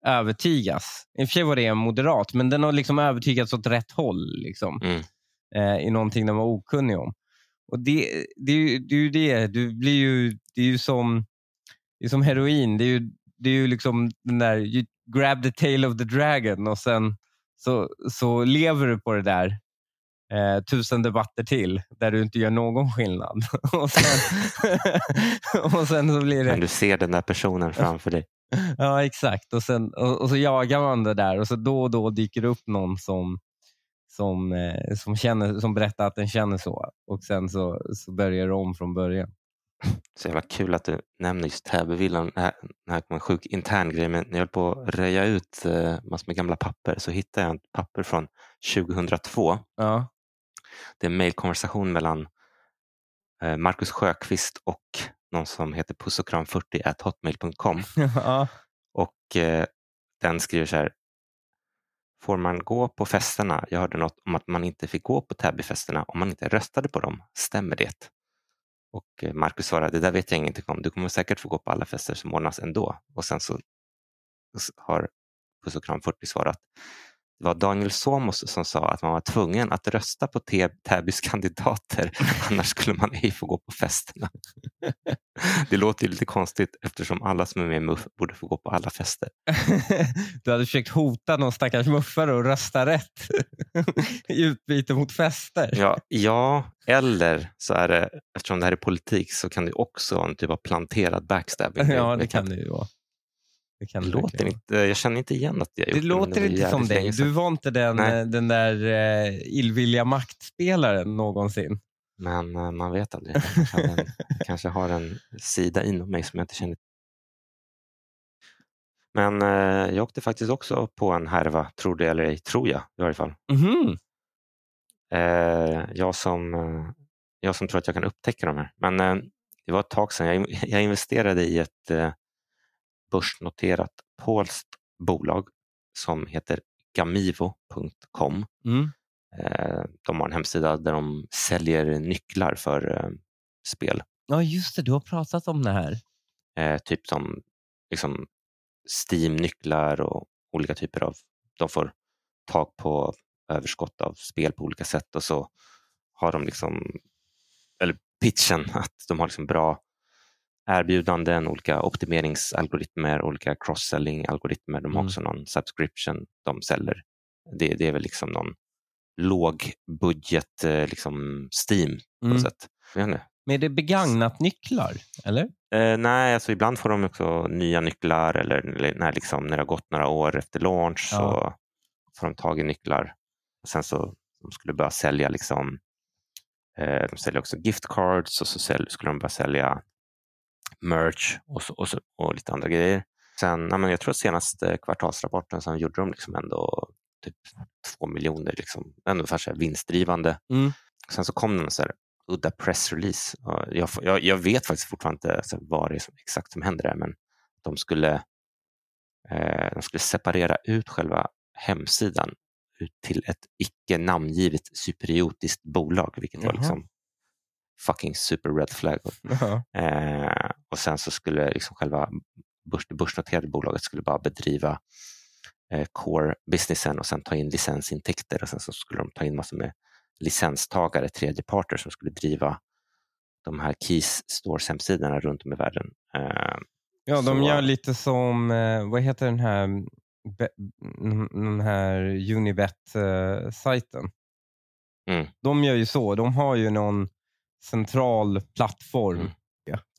[SPEAKER 3] övertygas. I och för sig var det en moderat, men den har liksom övertygats åt rätt håll. Liksom
[SPEAKER 1] Mm.
[SPEAKER 3] Eh, i någonting de var okunnig om. Och det, det, är ju, det är ju det, du blir ju, det är ju som, det är som heroin. Det är ju, det är ju liksom den där, you grab the tail of the dragon och sen så, så lever du på det där eh, tusen debatter till där du inte gör någon skillnad. (laughs) och, sen, (laughs) och sen så blir det...
[SPEAKER 1] Men du ser den där personen framför dig. (laughs)
[SPEAKER 3] Ja, exakt. Och, sen, och, och så jagar man det där och så då och då dyker det upp någon som, som, eh, som, känner, som berättar att den känner så. Och sen så, så börjar det om från början.
[SPEAKER 1] Så jävla kul att du nämner just Täbyvillan. Det här, kommer en sjuk intern grej, men när jag höll på att röja ut eh, massor med gamla papper så hittade jag ett papper från 2002.
[SPEAKER 3] Ja.
[SPEAKER 1] Det är en mejlkonversation mellan eh, Marcus Sjöqvist och någon som heter pussokram40 hotmail.com. (laughs)
[SPEAKER 3] ja.
[SPEAKER 1] Och eh, den skriver så här. Får man gå på festerna? Jag hörde något om att man inte fick gå på Täbyfesterna om man inte röstade på dem. Stämmer det? Och eh, Marcus svarade, det där vet jag ingenting om. Du kommer säkert få gå på alla fester som ordnas ändå. Och sen så har Puss och kram 40 svarat. Det var Daniel Somos som sa att man var tvungen att rösta på Tä- Täbys kandidater, (laughs) annars skulle man ej få gå på festerna. Det låter lite konstigt eftersom alla som är med i MUF borde få gå på alla fester. (laughs)
[SPEAKER 3] Du hade försökt hota någon stackars muffare och rösta rätt (laughs) i utbyte mot fester.
[SPEAKER 1] Ja, ja, eller så är det, eftersom det här är politik så kan det också vara en typ av planterad backstabbing.
[SPEAKER 3] Ja, det kan det ju vara. Det, kan
[SPEAKER 1] Det låter inte, jag känner inte igen att jag gjort
[SPEAKER 3] det låter inte som dig. Du var inte den,
[SPEAKER 1] Nej.
[SPEAKER 3] den där eh, illvilliga maktspelaren någonsin.
[SPEAKER 1] Men eh, man vet aldrig. Jag kanske, har en, jag kanske har en sida inom mig som jag inte känner Men eh, jag åkte faktiskt också på en härva, tror det eller ej, tror jag i varje fall.
[SPEAKER 3] Mhm.
[SPEAKER 1] Eh, jag, som, eh, jag som tror att jag kan upptäcka de här. Men eh, det var ett tag sedan. Jag, (laughs) jag investerade i ett eh, börsnoterat polskt bolag som heter gamivo.com.
[SPEAKER 3] Mm.
[SPEAKER 1] Eh, de har en hemsida där de säljer nycklar för eh, spel.
[SPEAKER 3] Ja, just det. Du har pratat om det här.
[SPEAKER 1] Eh, typ som liksom Steam-nycklar och olika typer av... De får tag på överskott av spel på olika sätt och så har de liksom, eller pitchen att de har liksom bra erbjudanden, olika optimeringsalgoritmer, olika cross-selling-algoritmer. De har
[SPEAKER 3] Mm.
[SPEAKER 1] också någon subscription de säljer. Det, det är väl liksom någon låg budget eh, liksom Steam på
[SPEAKER 3] Mm.
[SPEAKER 1] sätt.
[SPEAKER 3] Men är det begagnat nycklar? Eller?
[SPEAKER 1] Eh, nej, alltså ibland får de också nya nycklar eller, när, liksom, när det har gått några år efter launch
[SPEAKER 3] Ja.
[SPEAKER 1] så får de tag i nycklar. Och sen så de skulle börja sälja liksom, eh, de säljer också gift cards och så skulle de börja sälja merch och, så, och, så, och lite andra grejer. Sen, ja, men jag tror att senaste kvartalsrapporten så gjorde de liksom ändå typ två miljoner, liksom, ungefär så här vinstdrivande.
[SPEAKER 3] Mm.
[SPEAKER 1] Sen så kom det en så här udda pressrelease. Jag, jag, jag vet faktiskt fortfarande inte så vad det är som, exakt som händer där, men de skulle, eh, de skulle separera ut själva hemsidan ut till ett icke namngivet superiotiskt bolag, vilket var
[SPEAKER 3] Jaha.
[SPEAKER 1] liksom fucking super red flag. (laughs)
[SPEAKER 3] Ja.
[SPEAKER 1] Eh, och sen så skulle liksom själva börs, det börsnoterade bolaget skulle bara bedriva eh, core businessen och sen ta in licensintäkter och sen så skulle de ta in massor med licenstagare, tredjeparter som skulle driva de här Keys Stores hemsidorna runt om i världen. Eh,
[SPEAKER 3] Ja, de
[SPEAKER 1] Så-
[SPEAKER 3] gör lite som, eh, vad heter den här, be, den här Unibet-sajten?
[SPEAKER 1] Mm.
[SPEAKER 3] De gör ju så. De har ju någon central plattform.
[SPEAKER 1] Mm.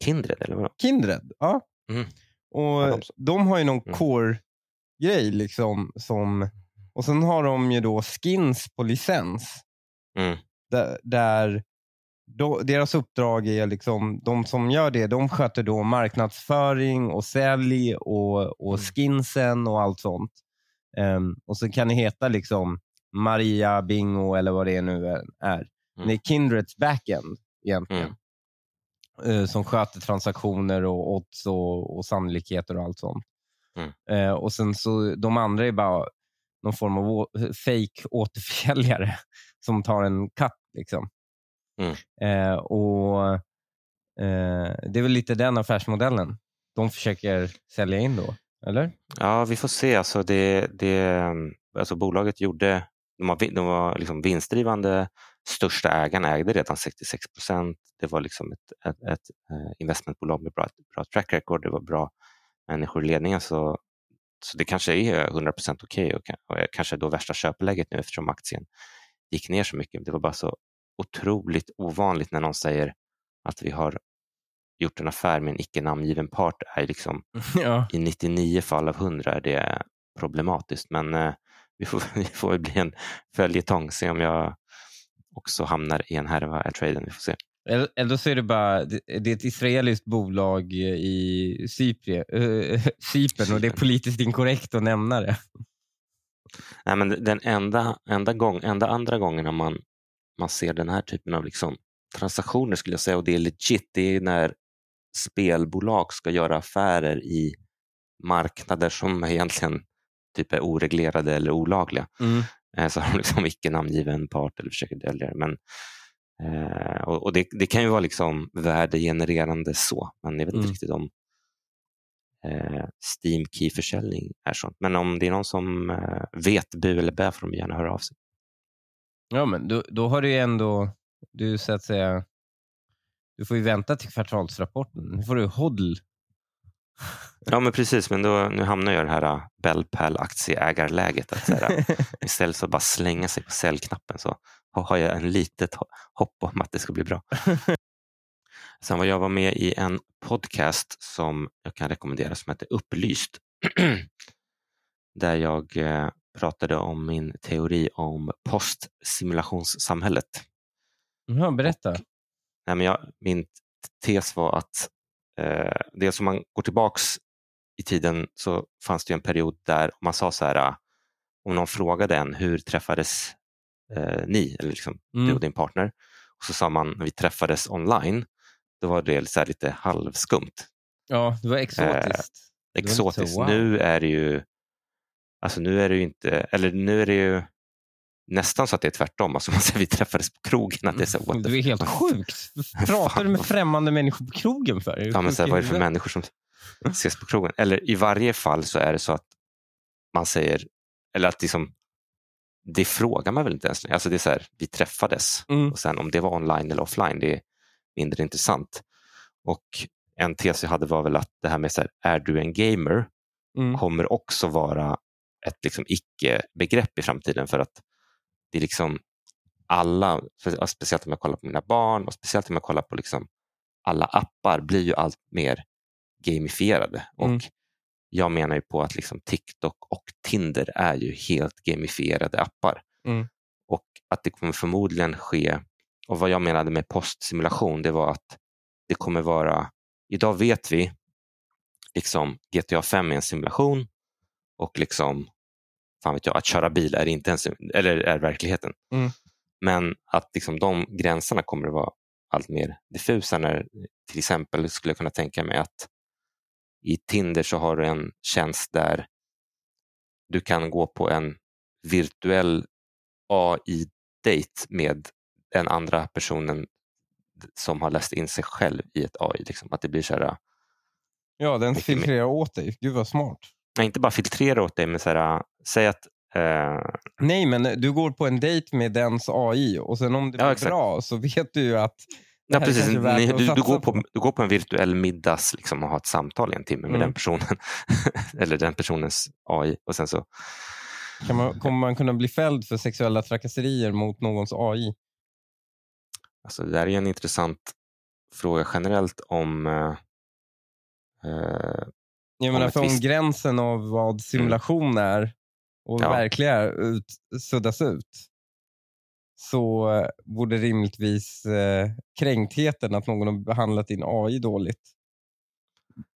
[SPEAKER 1] Kindred eller vad?
[SPEAKER 3] Kindred, ja.
[SPEAKER 1] Mm.
[SPEAKER 3] Och
[SPEAKER 1] Ja, de
[SPEAKER 3] har ju någon
[SPEAKER 1] Mm.
[SPEAKER 3] core-grej. Liksom, som, och sen har de ju då skins på licens.
[SPEAKER 1] Mm.
[SPEAKER 3] Där, där då, deras uppdrag är liksom, de som gör det, de sköter då marknadsföring och sälj och, och
[SPEAKER 1] Mm.
[SPEAKER 3] skinsen och allt sånt. Ehm, och så kan det heta liksom Maria Bingo eller vad det nu är- är.
[SPEAKER 1] Mm.
[SPEAKER 3] Det är Kindreds backend egentligen.
[SPEAKER 1] Mm.
[SPEAKER 3] Eh, som sköter transaktioner och odds och, och sannolikheter och allt sånt.
[SPEAKER 1] Mm.
[SPEAKER 3] Eh, och sen så De andra är bara någon form av å- fake återförsäljare (laughs) som tar en cut. Liksom.
[SPEAKER 1] Mm.
[SPEAKER 3] Eh, och eh, Det är väl lite den affärsmodellen de försöker sälja in då, eller?
[SPEAKER 1] Ja, vi får se. Alltså det, det, alltså bolaget gjorde, de var, de var liksom vinstdrivande, största ägaren ägde redan 66 procent. Det var liksom ett, ett, ett eh, investmentbolag med bra, bra track record, det var bra människor i ledningen. Så, så det kanske är 100 procent okej och, ka- och är kanske då värsta köpläget nu eftersom aktien gick ner så mycket. Det var bara så otroligt ovanligt när någon säger att vi har gjort en affär med en icke namngiven part är liksom (laughs)
[SPEAKER 3] ja.
[SPEAKER 1] i 99 fall av 100 är det problematiskt. Men eh, vi, får, (laughs) vi får väl bli en följetong, se om jag också hamnar i en härva i traden. Vi får se.
[SPEAKER 3] Eller, så är det bara det, är ett israeliskt bolag i Cypre, äh, (laughs) Cypern och det är politiskt inkorrekt att nämna det.
[SPEAKER 1] Nej, men den enda, enda, gång, enda andra gången man, man ser den här typen av liksom transaktioner skulle jag säga, och det är legit, det är när spelbolag ska göra affärer i marknader som egentligen typ är oreglerade eller olagliga.
[SPEAKER 3] Mm.
[SPEAKER 1] Eh, så har de liksom icke namngiven part eller försöker dölja det. Men, eh, och och det, det kan ju vara liksom värdegenererande så, men jag vet inte
[SPEAKER 3] Mm.
[SPEAKER 1] riktigt om eh, Steam Key-försäljning är sånt. Men om det är någon som eh, vet bu eller bä får de gärna höra av sig.
[SPEAKER 3] Ja, men då, då har du ju ändå, du så att säga, du får ju vänta till kvartalsrapporten. Nu får du hodl.
[SPEAKER 1] Ja, men precis, men då, nu hamnar jag i det här uh, Bellpal aktieägarläget. Att, så här, (laughs) istället för att bara slänga sig på säljknappen så har jag en litet ho- hopp om att det ska bli bra. (laughs) Sen var jag var med i en podcast som jag kan rekommendera som heter Upplyst. (clears throat) Där jag eh, pratade om min teori om postsimulationssamhället.
[SPEAKER 3] Ja, berätta.
[SPEAKER 1] Nej, men jag, min tes var att eh, dels om man går tillbaks i tiden så fanns det en period där man sa så här, ah, om någon frågade en hur träffades eh, ni, eller liksom du
[SPEAKER 3] Mm.
[SPEAKER 1] och din partner, och så sa man när vi träffades online, då var det så lite halvskumt,
[SPEAKER 3] Ja, det var exotiskt. Det var lite så,
[SPEAKER 1] exotiskt.
[SPEAKER 3] wow.
[SPEAKER 1] Nu är det ju, alltså nu är det ju inte, eller nu är det ju nästan så att det är tvärtom, alltså (laughs) man säger vi träffades på krogen, att det är så, what
[SPEAKER 3] Du är helt sjukt. (laughs) Pratar du med främmande människor på krogen för?
[SPEAKER 1] Ja, men så här, vad är det för människor som ses på krogen? Eller i varje fall så är det så att man säger, eller att liksom, det frågar man väl inte ens. Alltså det är så här, vi träffades
[SPEAKER 3] Mm.
[SPEAKER 1] och sen om det var online eller offline, det är mindre intressant. Och en tes jag hade var väl att det här med så här, är du en gamer
[SPEAKER 3] Mm.
[SPEAKER 1] kommer också vara ett liksom icke-begrepp i framtiden för att det är liksom alla, spe- speciellt om jag kollar på mina barn och speciellt om jag kollar på liksom alla appar blir ju allt mer gamifierade.
[SPEAKER 3] Mm.
[SPEAKER 1] Och jag menar ju på att liksom TikTok och Tinder är ju helt gamifierade appar.
[SPEAKER 3] Mm.
[SPEAKER 1] Och att det kommer förmodligen ske, och vad jag menade med postsimulation, det var att det kommer vara, idag vet vi, liksom GTA 5 är en simulation och liksom, fan vet jag, att köra bil är inte en sim- eller är verkligheten.
[SPEAKER 3] Mm.
[SPEAKER 1] Men att liksom de gränserna kommer att vara allt mer diffusa när till exempel skulle jag kunna tänka mig att i Tinder så har du en tjänst där du kan gå på en virtuell AI-date med den andra personen som har läst in sig själv i ett AI. Liksom. Att det blir så här,
[SPEAKER 3] Ja, den
[SPEAKER 1] mer.
[SPEAKER 3] filtrerar åt dig. Gud vad smart.
[SPEAKER 1] Nej, inte bara filtrera åt dig, men så här, säg att eh,
[SPEAKER 3] Nej, men du går på en dejt med dens AI och sen om det
[SPEAKER 1] Ja,
[SPEAKER 3] blir
[SPEAKER 1] exakt.
[SPEAKER 3] bra så vet du ju att
[SPEAKER 1] Ja, precis. Ni, du, du, går på, du går på en virtuell middags liksom, och har ett samtal i en timme med
[SPEAKER 3] Mm.
[SPEAKER 1] den personen. (laughs) Eller den personens AI. Och sen så,
[SPEAKER 3] Kan man, kommer man kunna bli fälld för sexuella trakasserier mot någons AI?
[SPEAKER 1] alltså, det där är en intressant fråga generellt om eh,
[SPEAKER 3] Jag menar,
[SPEAKER 1] visst-
[SPEAKER 3] gränsen av vad simulation är och
[SPEAKER 1] Ja.
[SPEAKER 3] verkliga ut, suddas ut så eh, borde rimligtvis eh, kränktheten att någon har behandlat din AI dåligt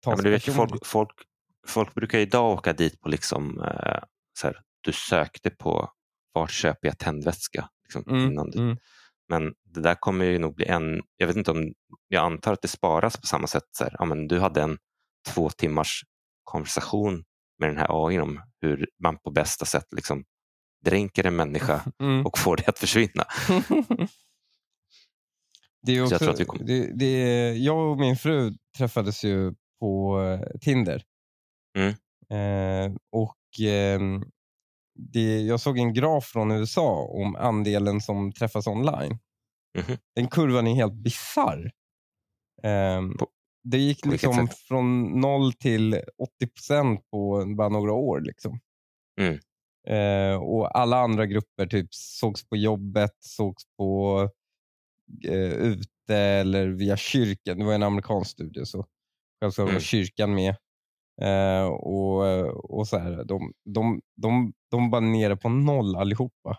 [SPEAKER 1] ja, men vet, folk, folk, folk brukar idag åka dit på liksom, eh, så här, du sökte på vart köper jag tändvätska liksom,
[SPEAKER 3] Mm,
[SPEAKER 1] innan du
[SPEAKER 3] mm.
[SPEAKER 1] Men det där kommer ju nog bli en, jag vet inte om, jag antar att det sparas på samma sätt. Så här, ja, men du hade en två timmars konversation med den här AI om hur man på bästa sätt liksom dränker en människa (laughs)
[SPEAKER 3] Mm.
[SPEAKER 1] och får det att försvinna. (laughs)
[SPEAKER 3] det är
[SPEAKER 1] Så jag
[SPEAKER 3] också,
[SPEAKER 1] tror att vi kommer-
[SPEAKER 3] det, det, jag och min fru träffades ju på eh, Tinder.
[SPEAKER 1] Mm.
[SPEAKER 3] Eh, och ehm, det, Jag såg en graf från USA om andelen som träffas online.
[SPEAKER 1] Mhm.
[SPEAKER 3] Den kurvan är helt bizarr. Ehm,
[SPEAKER 1] På-
[SPEAKER 3] det gick liksom från 0 till 80 procent på bara några år. Liksom.
[SPEAKER 1] Mm.
[SPEAKER 3] Eh, och alla andra grupper typ sågs på jobbet, sågs på eh, ute eller via kyrkan. Det var en amerikansk studie så självklart var
[SPEAKER 1] Mm.
[SPEAKER 3] kyrkan med. Eh, och, och så här, de, de, de, de var nere på noll allihopa.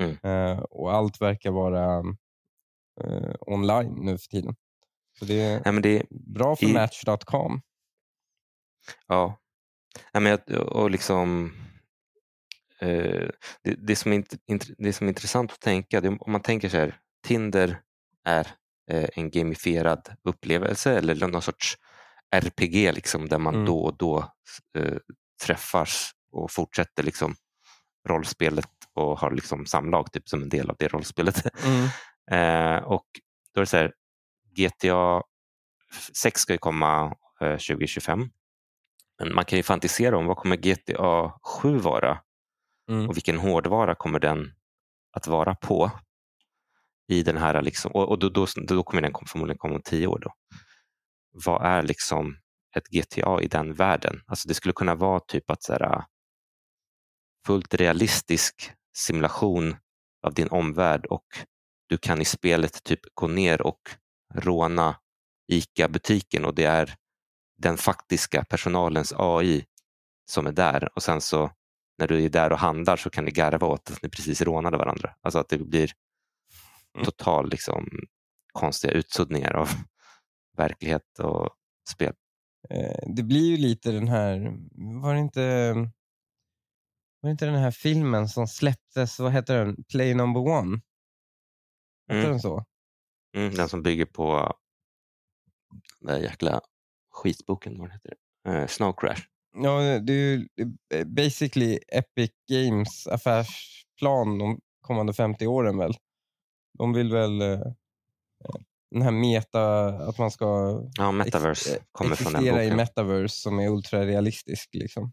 [SPEAKER 1] Mm.
[SPEAKER 3] Eh, och allt verkar vara eh, online nu för tiden. Så det är
[SPEAKER 1] Nej, men det,
[SPEAKER 3] bra för
[SPEAKER 1] i-
[SPEAKER 3] Match.com.
[SPEAKER 1] Ja, Nej, men jag, och liksom eh, det, det, som är, det som är intressant att tänka, det, är om man tänker så här, Tinder är eh, en gamifierad upplevelse eller någon sorts RPG liksom, där man
[SPEAKER 3] Mm.
[SPEAKER 1] då och då eh, träffas och fortsätter liksom rollspelet och har liksom samlag typ, som en del av det rollspelet.
[SPEAKER 3] Mm. (laughs)
[SPEAKER 1] Och då är det så här, GTA 6 ska ju komma eh, 2025. Men man kan ju fantisera om vad kommer GTA 7 vara
[SPEAKER 3] Mm.
[SPEAKER 1] och vilken hårdvara kommer den att vara på i den här liksom, och, och då, då, då kommer den förmodligen komma om tio år. Då. Vad är liksom ett GTA i den världen? Alltså det skulle kunna vara typ att så här, fullt realistisk simulation av din omvärld och du kan i spelet typ gå ner och råna ICA-butiken och det är den faktiska personalens AI som är där och sen så när du är där och handlar så kan ni garva åt att ni precis rånade varandra. Alltså att det blir
[SPEAKER 3] Mm.
[SPEAKER 1] total liksom, konstiga utsuddningar av (laughs) verklighet och spel.
[SPEAKER 3] Eh, det blir ju lite den här, var det inte var det inte den här filmen som släpptes, vad heter den? Play number one? Heter
[SPEAKER 1] Mm.
[SPEAKER 3] den så?
[SPEAKER 1] Mm, den som bygger på den där jäkla skitboken, vad heter. Eh, Snow Crash.
[SPEAKER 3] Ja, det är ju basically Epic Games affärsplan de kommande 50 åren väl. De vill väl eh, eh, den här meta, att man ska
[SPEAKER 1] Ja, Metaverse
[SPEAKER 3] ex-
[SPEAKER 1] kommer från den
[SPEAKER 3] existera i
[SPEAKER 1] boken.
[SPEAKER 3] metaverse som är ultrarealistisk. Liksom.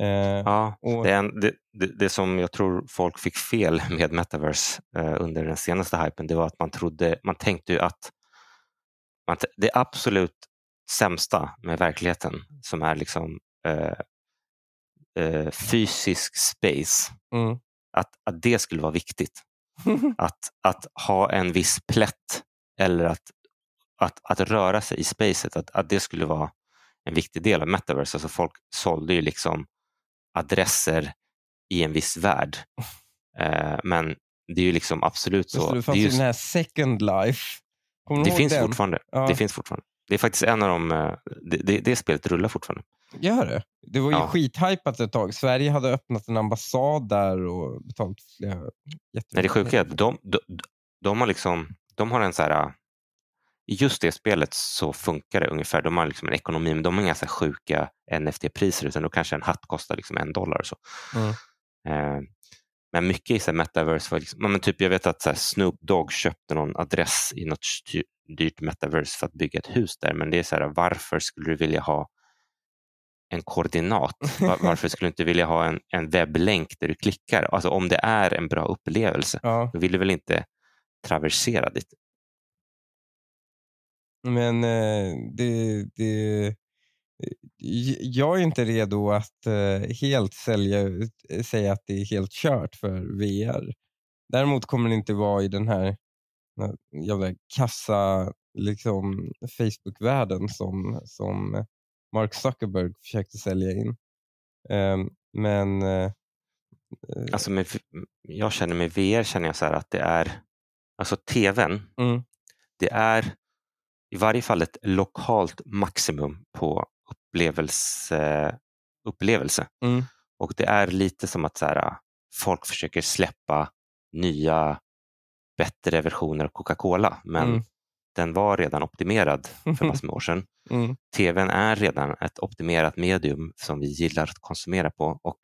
[SPEAKER 3] Eh,
[SPEAKER 1] Ja,
[SPEAKER 3] och,
[SPEAKER 1] det, är en, det, det, det som jag tror folk fick fel (laughs) med Metaverse eh, under den senaste hypen, det var att man trodde, man tänkte ju att man, det absolut sämsta med verkligheten som är liksom eh, eh, fysisk space,
[SPEAKER 3] mm.
[SPEAKER 1] att, att det skulle vara viktigt. (laughs) Att, att ha en viss plätt eller att, att, att röra sig i spacet, att, att det skulle vara en viktig del av metaverse. Alltså folk sålde ju liksom adresser i en viss värld. (laughs) Eh, men det är ju liksom absolut så.
[SPEAKER 3] det, fanns ju den här Second Life. Kommer
[SPEAKER 1] det finns
[SPEAKER 3] den?
[SPEAKER 1] fortfarande.
[SPEAKER 3] Ja.
[SPEAKER 1] Det finns fortfarande. Det är faktiskt en av de, eh, det, det, det spelet rullar fortfarande.
[SPEAKER 3] Gör det? Det var ju
[SPEAKER 1] Ja.
[SPEAKER 3] skithypat ett tag. Sverige hade öppnat en ambassad där och betalat flera
[SPEAKER 1] Nej, det sjuka är att de, de, de har liksom, de har en så här, i just det spelet så funkar det ungefär, de har liksom en ekonomi, men de har inga så sjuka NFT-priser utan då kanske en hatt kostar liksom en dollar. Så.
[SPEAKER 3] Mm.
[SPEAKER 1] Eh, men mycket i så metaverse var liksom, men typ jag vet att så här Snoop Dogg köpte någon adress i något dyrt metaverse för att bygga ett hus där, men det är så här, varför skulle du vilja ha en koordinat? Var, (laughs) varför skulle du inte vilja ha en, en webblänk där du klickar? Alltså om det är en bra upplevelse,
[SPEAKER 3] Ja,
[SPEAKER 1] då vill du väl inte traversera dit?
[SPEAKER 3] Men eh, det, det, jag är inte redo att eh, helt sälja, ut- säga att det är helt kört för VR. Däremot kommer det inte vara i den här, jävla kassa liksom, Facebook-världen som, som Mark Zuckerberg försökte sälja in. Ehm, men eh,
[SPEAKER 1] Alltså med, jag känner med VR känner jag så här att det är, alltså tvn,
[SPEAKER 3] mm,
[SPEAKER 1] det är i varje fall ett lokalt maximum på upplevelse. upplevelse.
[SPEAKER 3] mm,
[SPEAKER 1] Och det är lite som att så här, folk försöker släppa nya bättre versioner av Coca-Cola, men
[SPEAKER 3] Mm.
[SPEAKER 1] den var redan optimerad för (laughs) massor med år sedan.
[SPEAKER 3] Mm.
[SPEAKER 1] TVn är redan ett optimerat medium som vi gillar att konsumera på och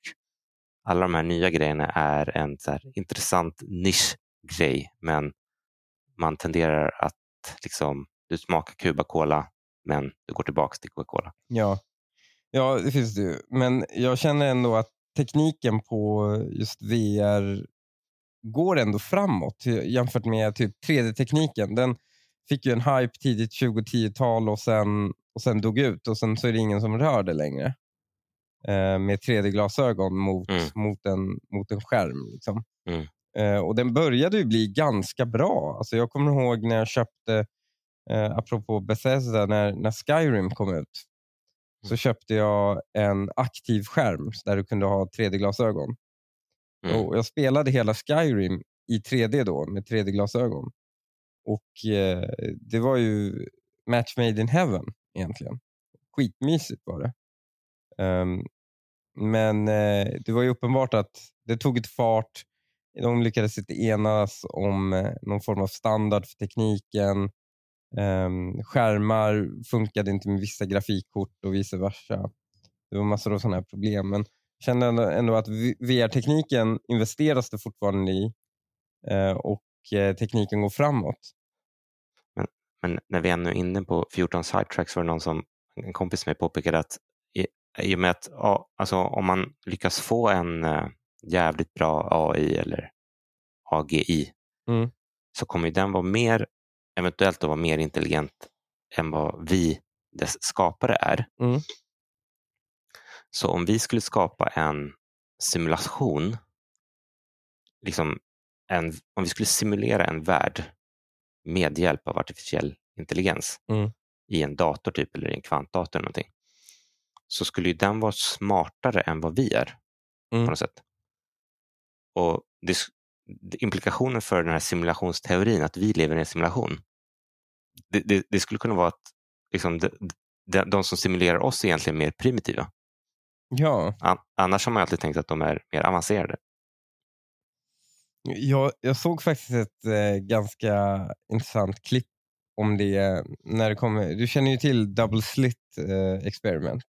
[SPEAKER 1] alla de här nya grejerna är en så här intressant nischgrej, men man tenderar att liksom, du smakar Cuba Cola, men du går tillbaka till Coca-Cola.
[SPEAKER 3] Ja. ja, det finns det ju. Men jag känner ändå att tekniken på just VR går ändå framåt jämfört med typ 3D-tekniken. Den fick ju en hype tidigt 2010-tal och sen, och sen dog ut och sen så är det ingen som rör det längre. Eh, med 3D-glasögon mot,
[SPEAKER 1] Mm.
[SPEAKER 3] mot, en, mot en skärm. Liksom.
[SPEAKER 1] Mm.
[SPEAKER 3] Eh, och den började ju bli ganska bra. Alltså jag kommer ihåg när jag köpte, eh, apropå Bethesda, när, när Skyrim kom ut. Så köpte jag en aktiv skärm där du kunde ha 3D-glasögon.
[SPEAKER 1] Mm.
[SPEAKER 3] Och jag spelade hela Skyrim i 3D då med 3D-glasögon. Och eh, det var ju match made in heaven egentligen. Skitmysigt var det. Ehm, men eh, det var ju uppenbart att det tog ett fart. De lyckades inte enas om eh, någon form av standard för tekniken. Ehm, skärmar funkade inte med vissa grafikkort och vice versa. Det var massor av sådana här problem. Men jag kände ändå, ändå att VR-tekniken investeras det fortfarande i eh, och eh, tekniken går framåt.
[SPEAKER 1] Men när vi ännu är inne på 14 sidetracks var det någon som, en kompis med påpekade att i, i och med att ja, alltså, om man lyckas få en eh, jävligt bra AI eller AGI
[SPEAKER 3] Mm.
[SPEAKER 1] så kommer den vara mer, eventuellt att vara mer intelligent än vad vi, dess skapare, är.
[SPEAKER 3] Mm.
[SPEAKER 1] Så om vi skulle skapa en simulation, liksom en, om vi skulle simulera en värld med hjälp av artificiell intelligens
[SPEAKER 3] Mm.
[SPEAKER 1] i en dator typ eller i en kvantdator eller någonting, så skulle ju den vara smartare än vad vi är
[SPEAKER 3] Mm.
[SPEAKER 1] på något sätt. Och det, implikationen för den här simulationsteorin, att vi lever i en simulation, det, det, det skulle kunna vara att liksom, de, de, de som simulerar oss är egentligen mer primitiva.
[SPEAKER 3] Ja,
[SPEAKER 1] An- Annars har man alltid tänkt att de är mer avancerade.
[SPEAKER 3] jag, jag såg faktiskt ett eh, ganska intressant klipp om det. när det kommer. Du känner ju till Double Slit eh, Experiment.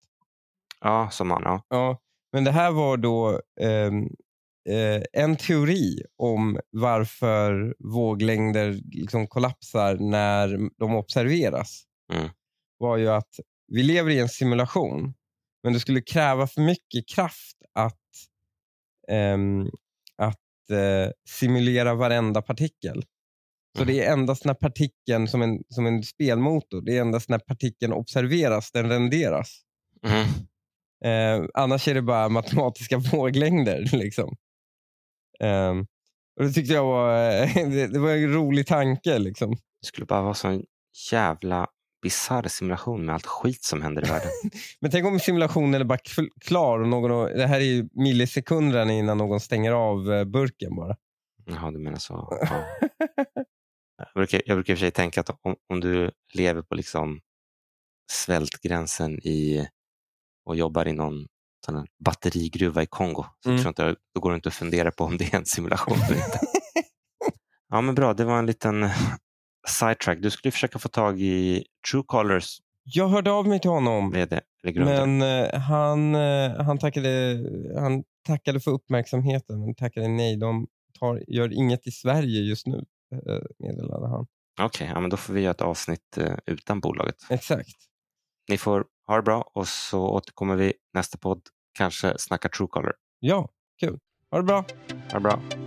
[SPEAKER 1] Ja, som man, ja.
[SPEAKER 3] Ja, men det här var då ehm, eh, en teori om varför våglängder liksom kollapsar när de observeras.
[SPEAKER 1] Mm.
[SPEAKER 3] var ju att vi lever i en simulation, men det skulle kräva för mycket kraft att, ehm, att eh, simulera varenda partikel. Så
[SPEAKER 1] Mm.
[SPEAKER 3] det är endast när partikeln, som en, som en spelmotor, det är endast när partikeln observeras den renderas.
[SPEAKER 1] Mhm.
[SPEAKER 3] Eh, annars är det bara matematiska (laughs) våglängder. Liksom. Ehm, och Det tyckte jag var, (laughs) det, det var en rolig tanke. Liksom.
[SPEAKER 1] Det skulle bara vara så en jävla bisarr simulation med allt skit som händer i världen. (laughs)
[SPEAKER 3] Men tänk om simulationen är bara kl- klar och någon, det här är ju millisekunder innan någon stänger av eh, burken bara.
[SPEAKER 1] Jaha, du menar så. (laughs) Ja. Jag, brukar, jag brukar i och för sig tänka att om, om du lever på liksom svältgränsen i, och jobbar i någon sån här batterigruva i Kongo, så
[SPEAKER 3] Mm.
[SPEAKER 1] tror inte, då går det inte att fundera på om det är en simulation eller inte. (laughs) ja, men bra. Det var en liten sidetrack. Du skulle försöka få tag i Truecolors
[SPEAKER 3] Jag hörde av mig till honom,
[SPEAKER 1] vd,
[SPEAKER 3] men eh, han, eh, han, tackade, han tackade för uppmärksamheten, men tackade nej. De tar, gör inget i Sverige just nu, eh, meddelade han.
[SPEAKER 1] Okej, ja, men då får vi göra ett avsnitt utan bolaget.
[SPEAKER 3] Exakt.
[SPEAKER 1] Ni får ha det bra och så återkommer vi nästa podd. Kanske snacka Truecaller.
[SPEAKER 3] Ja, kul. Ha det bra.
[SPEAKER 1] Ha det bra.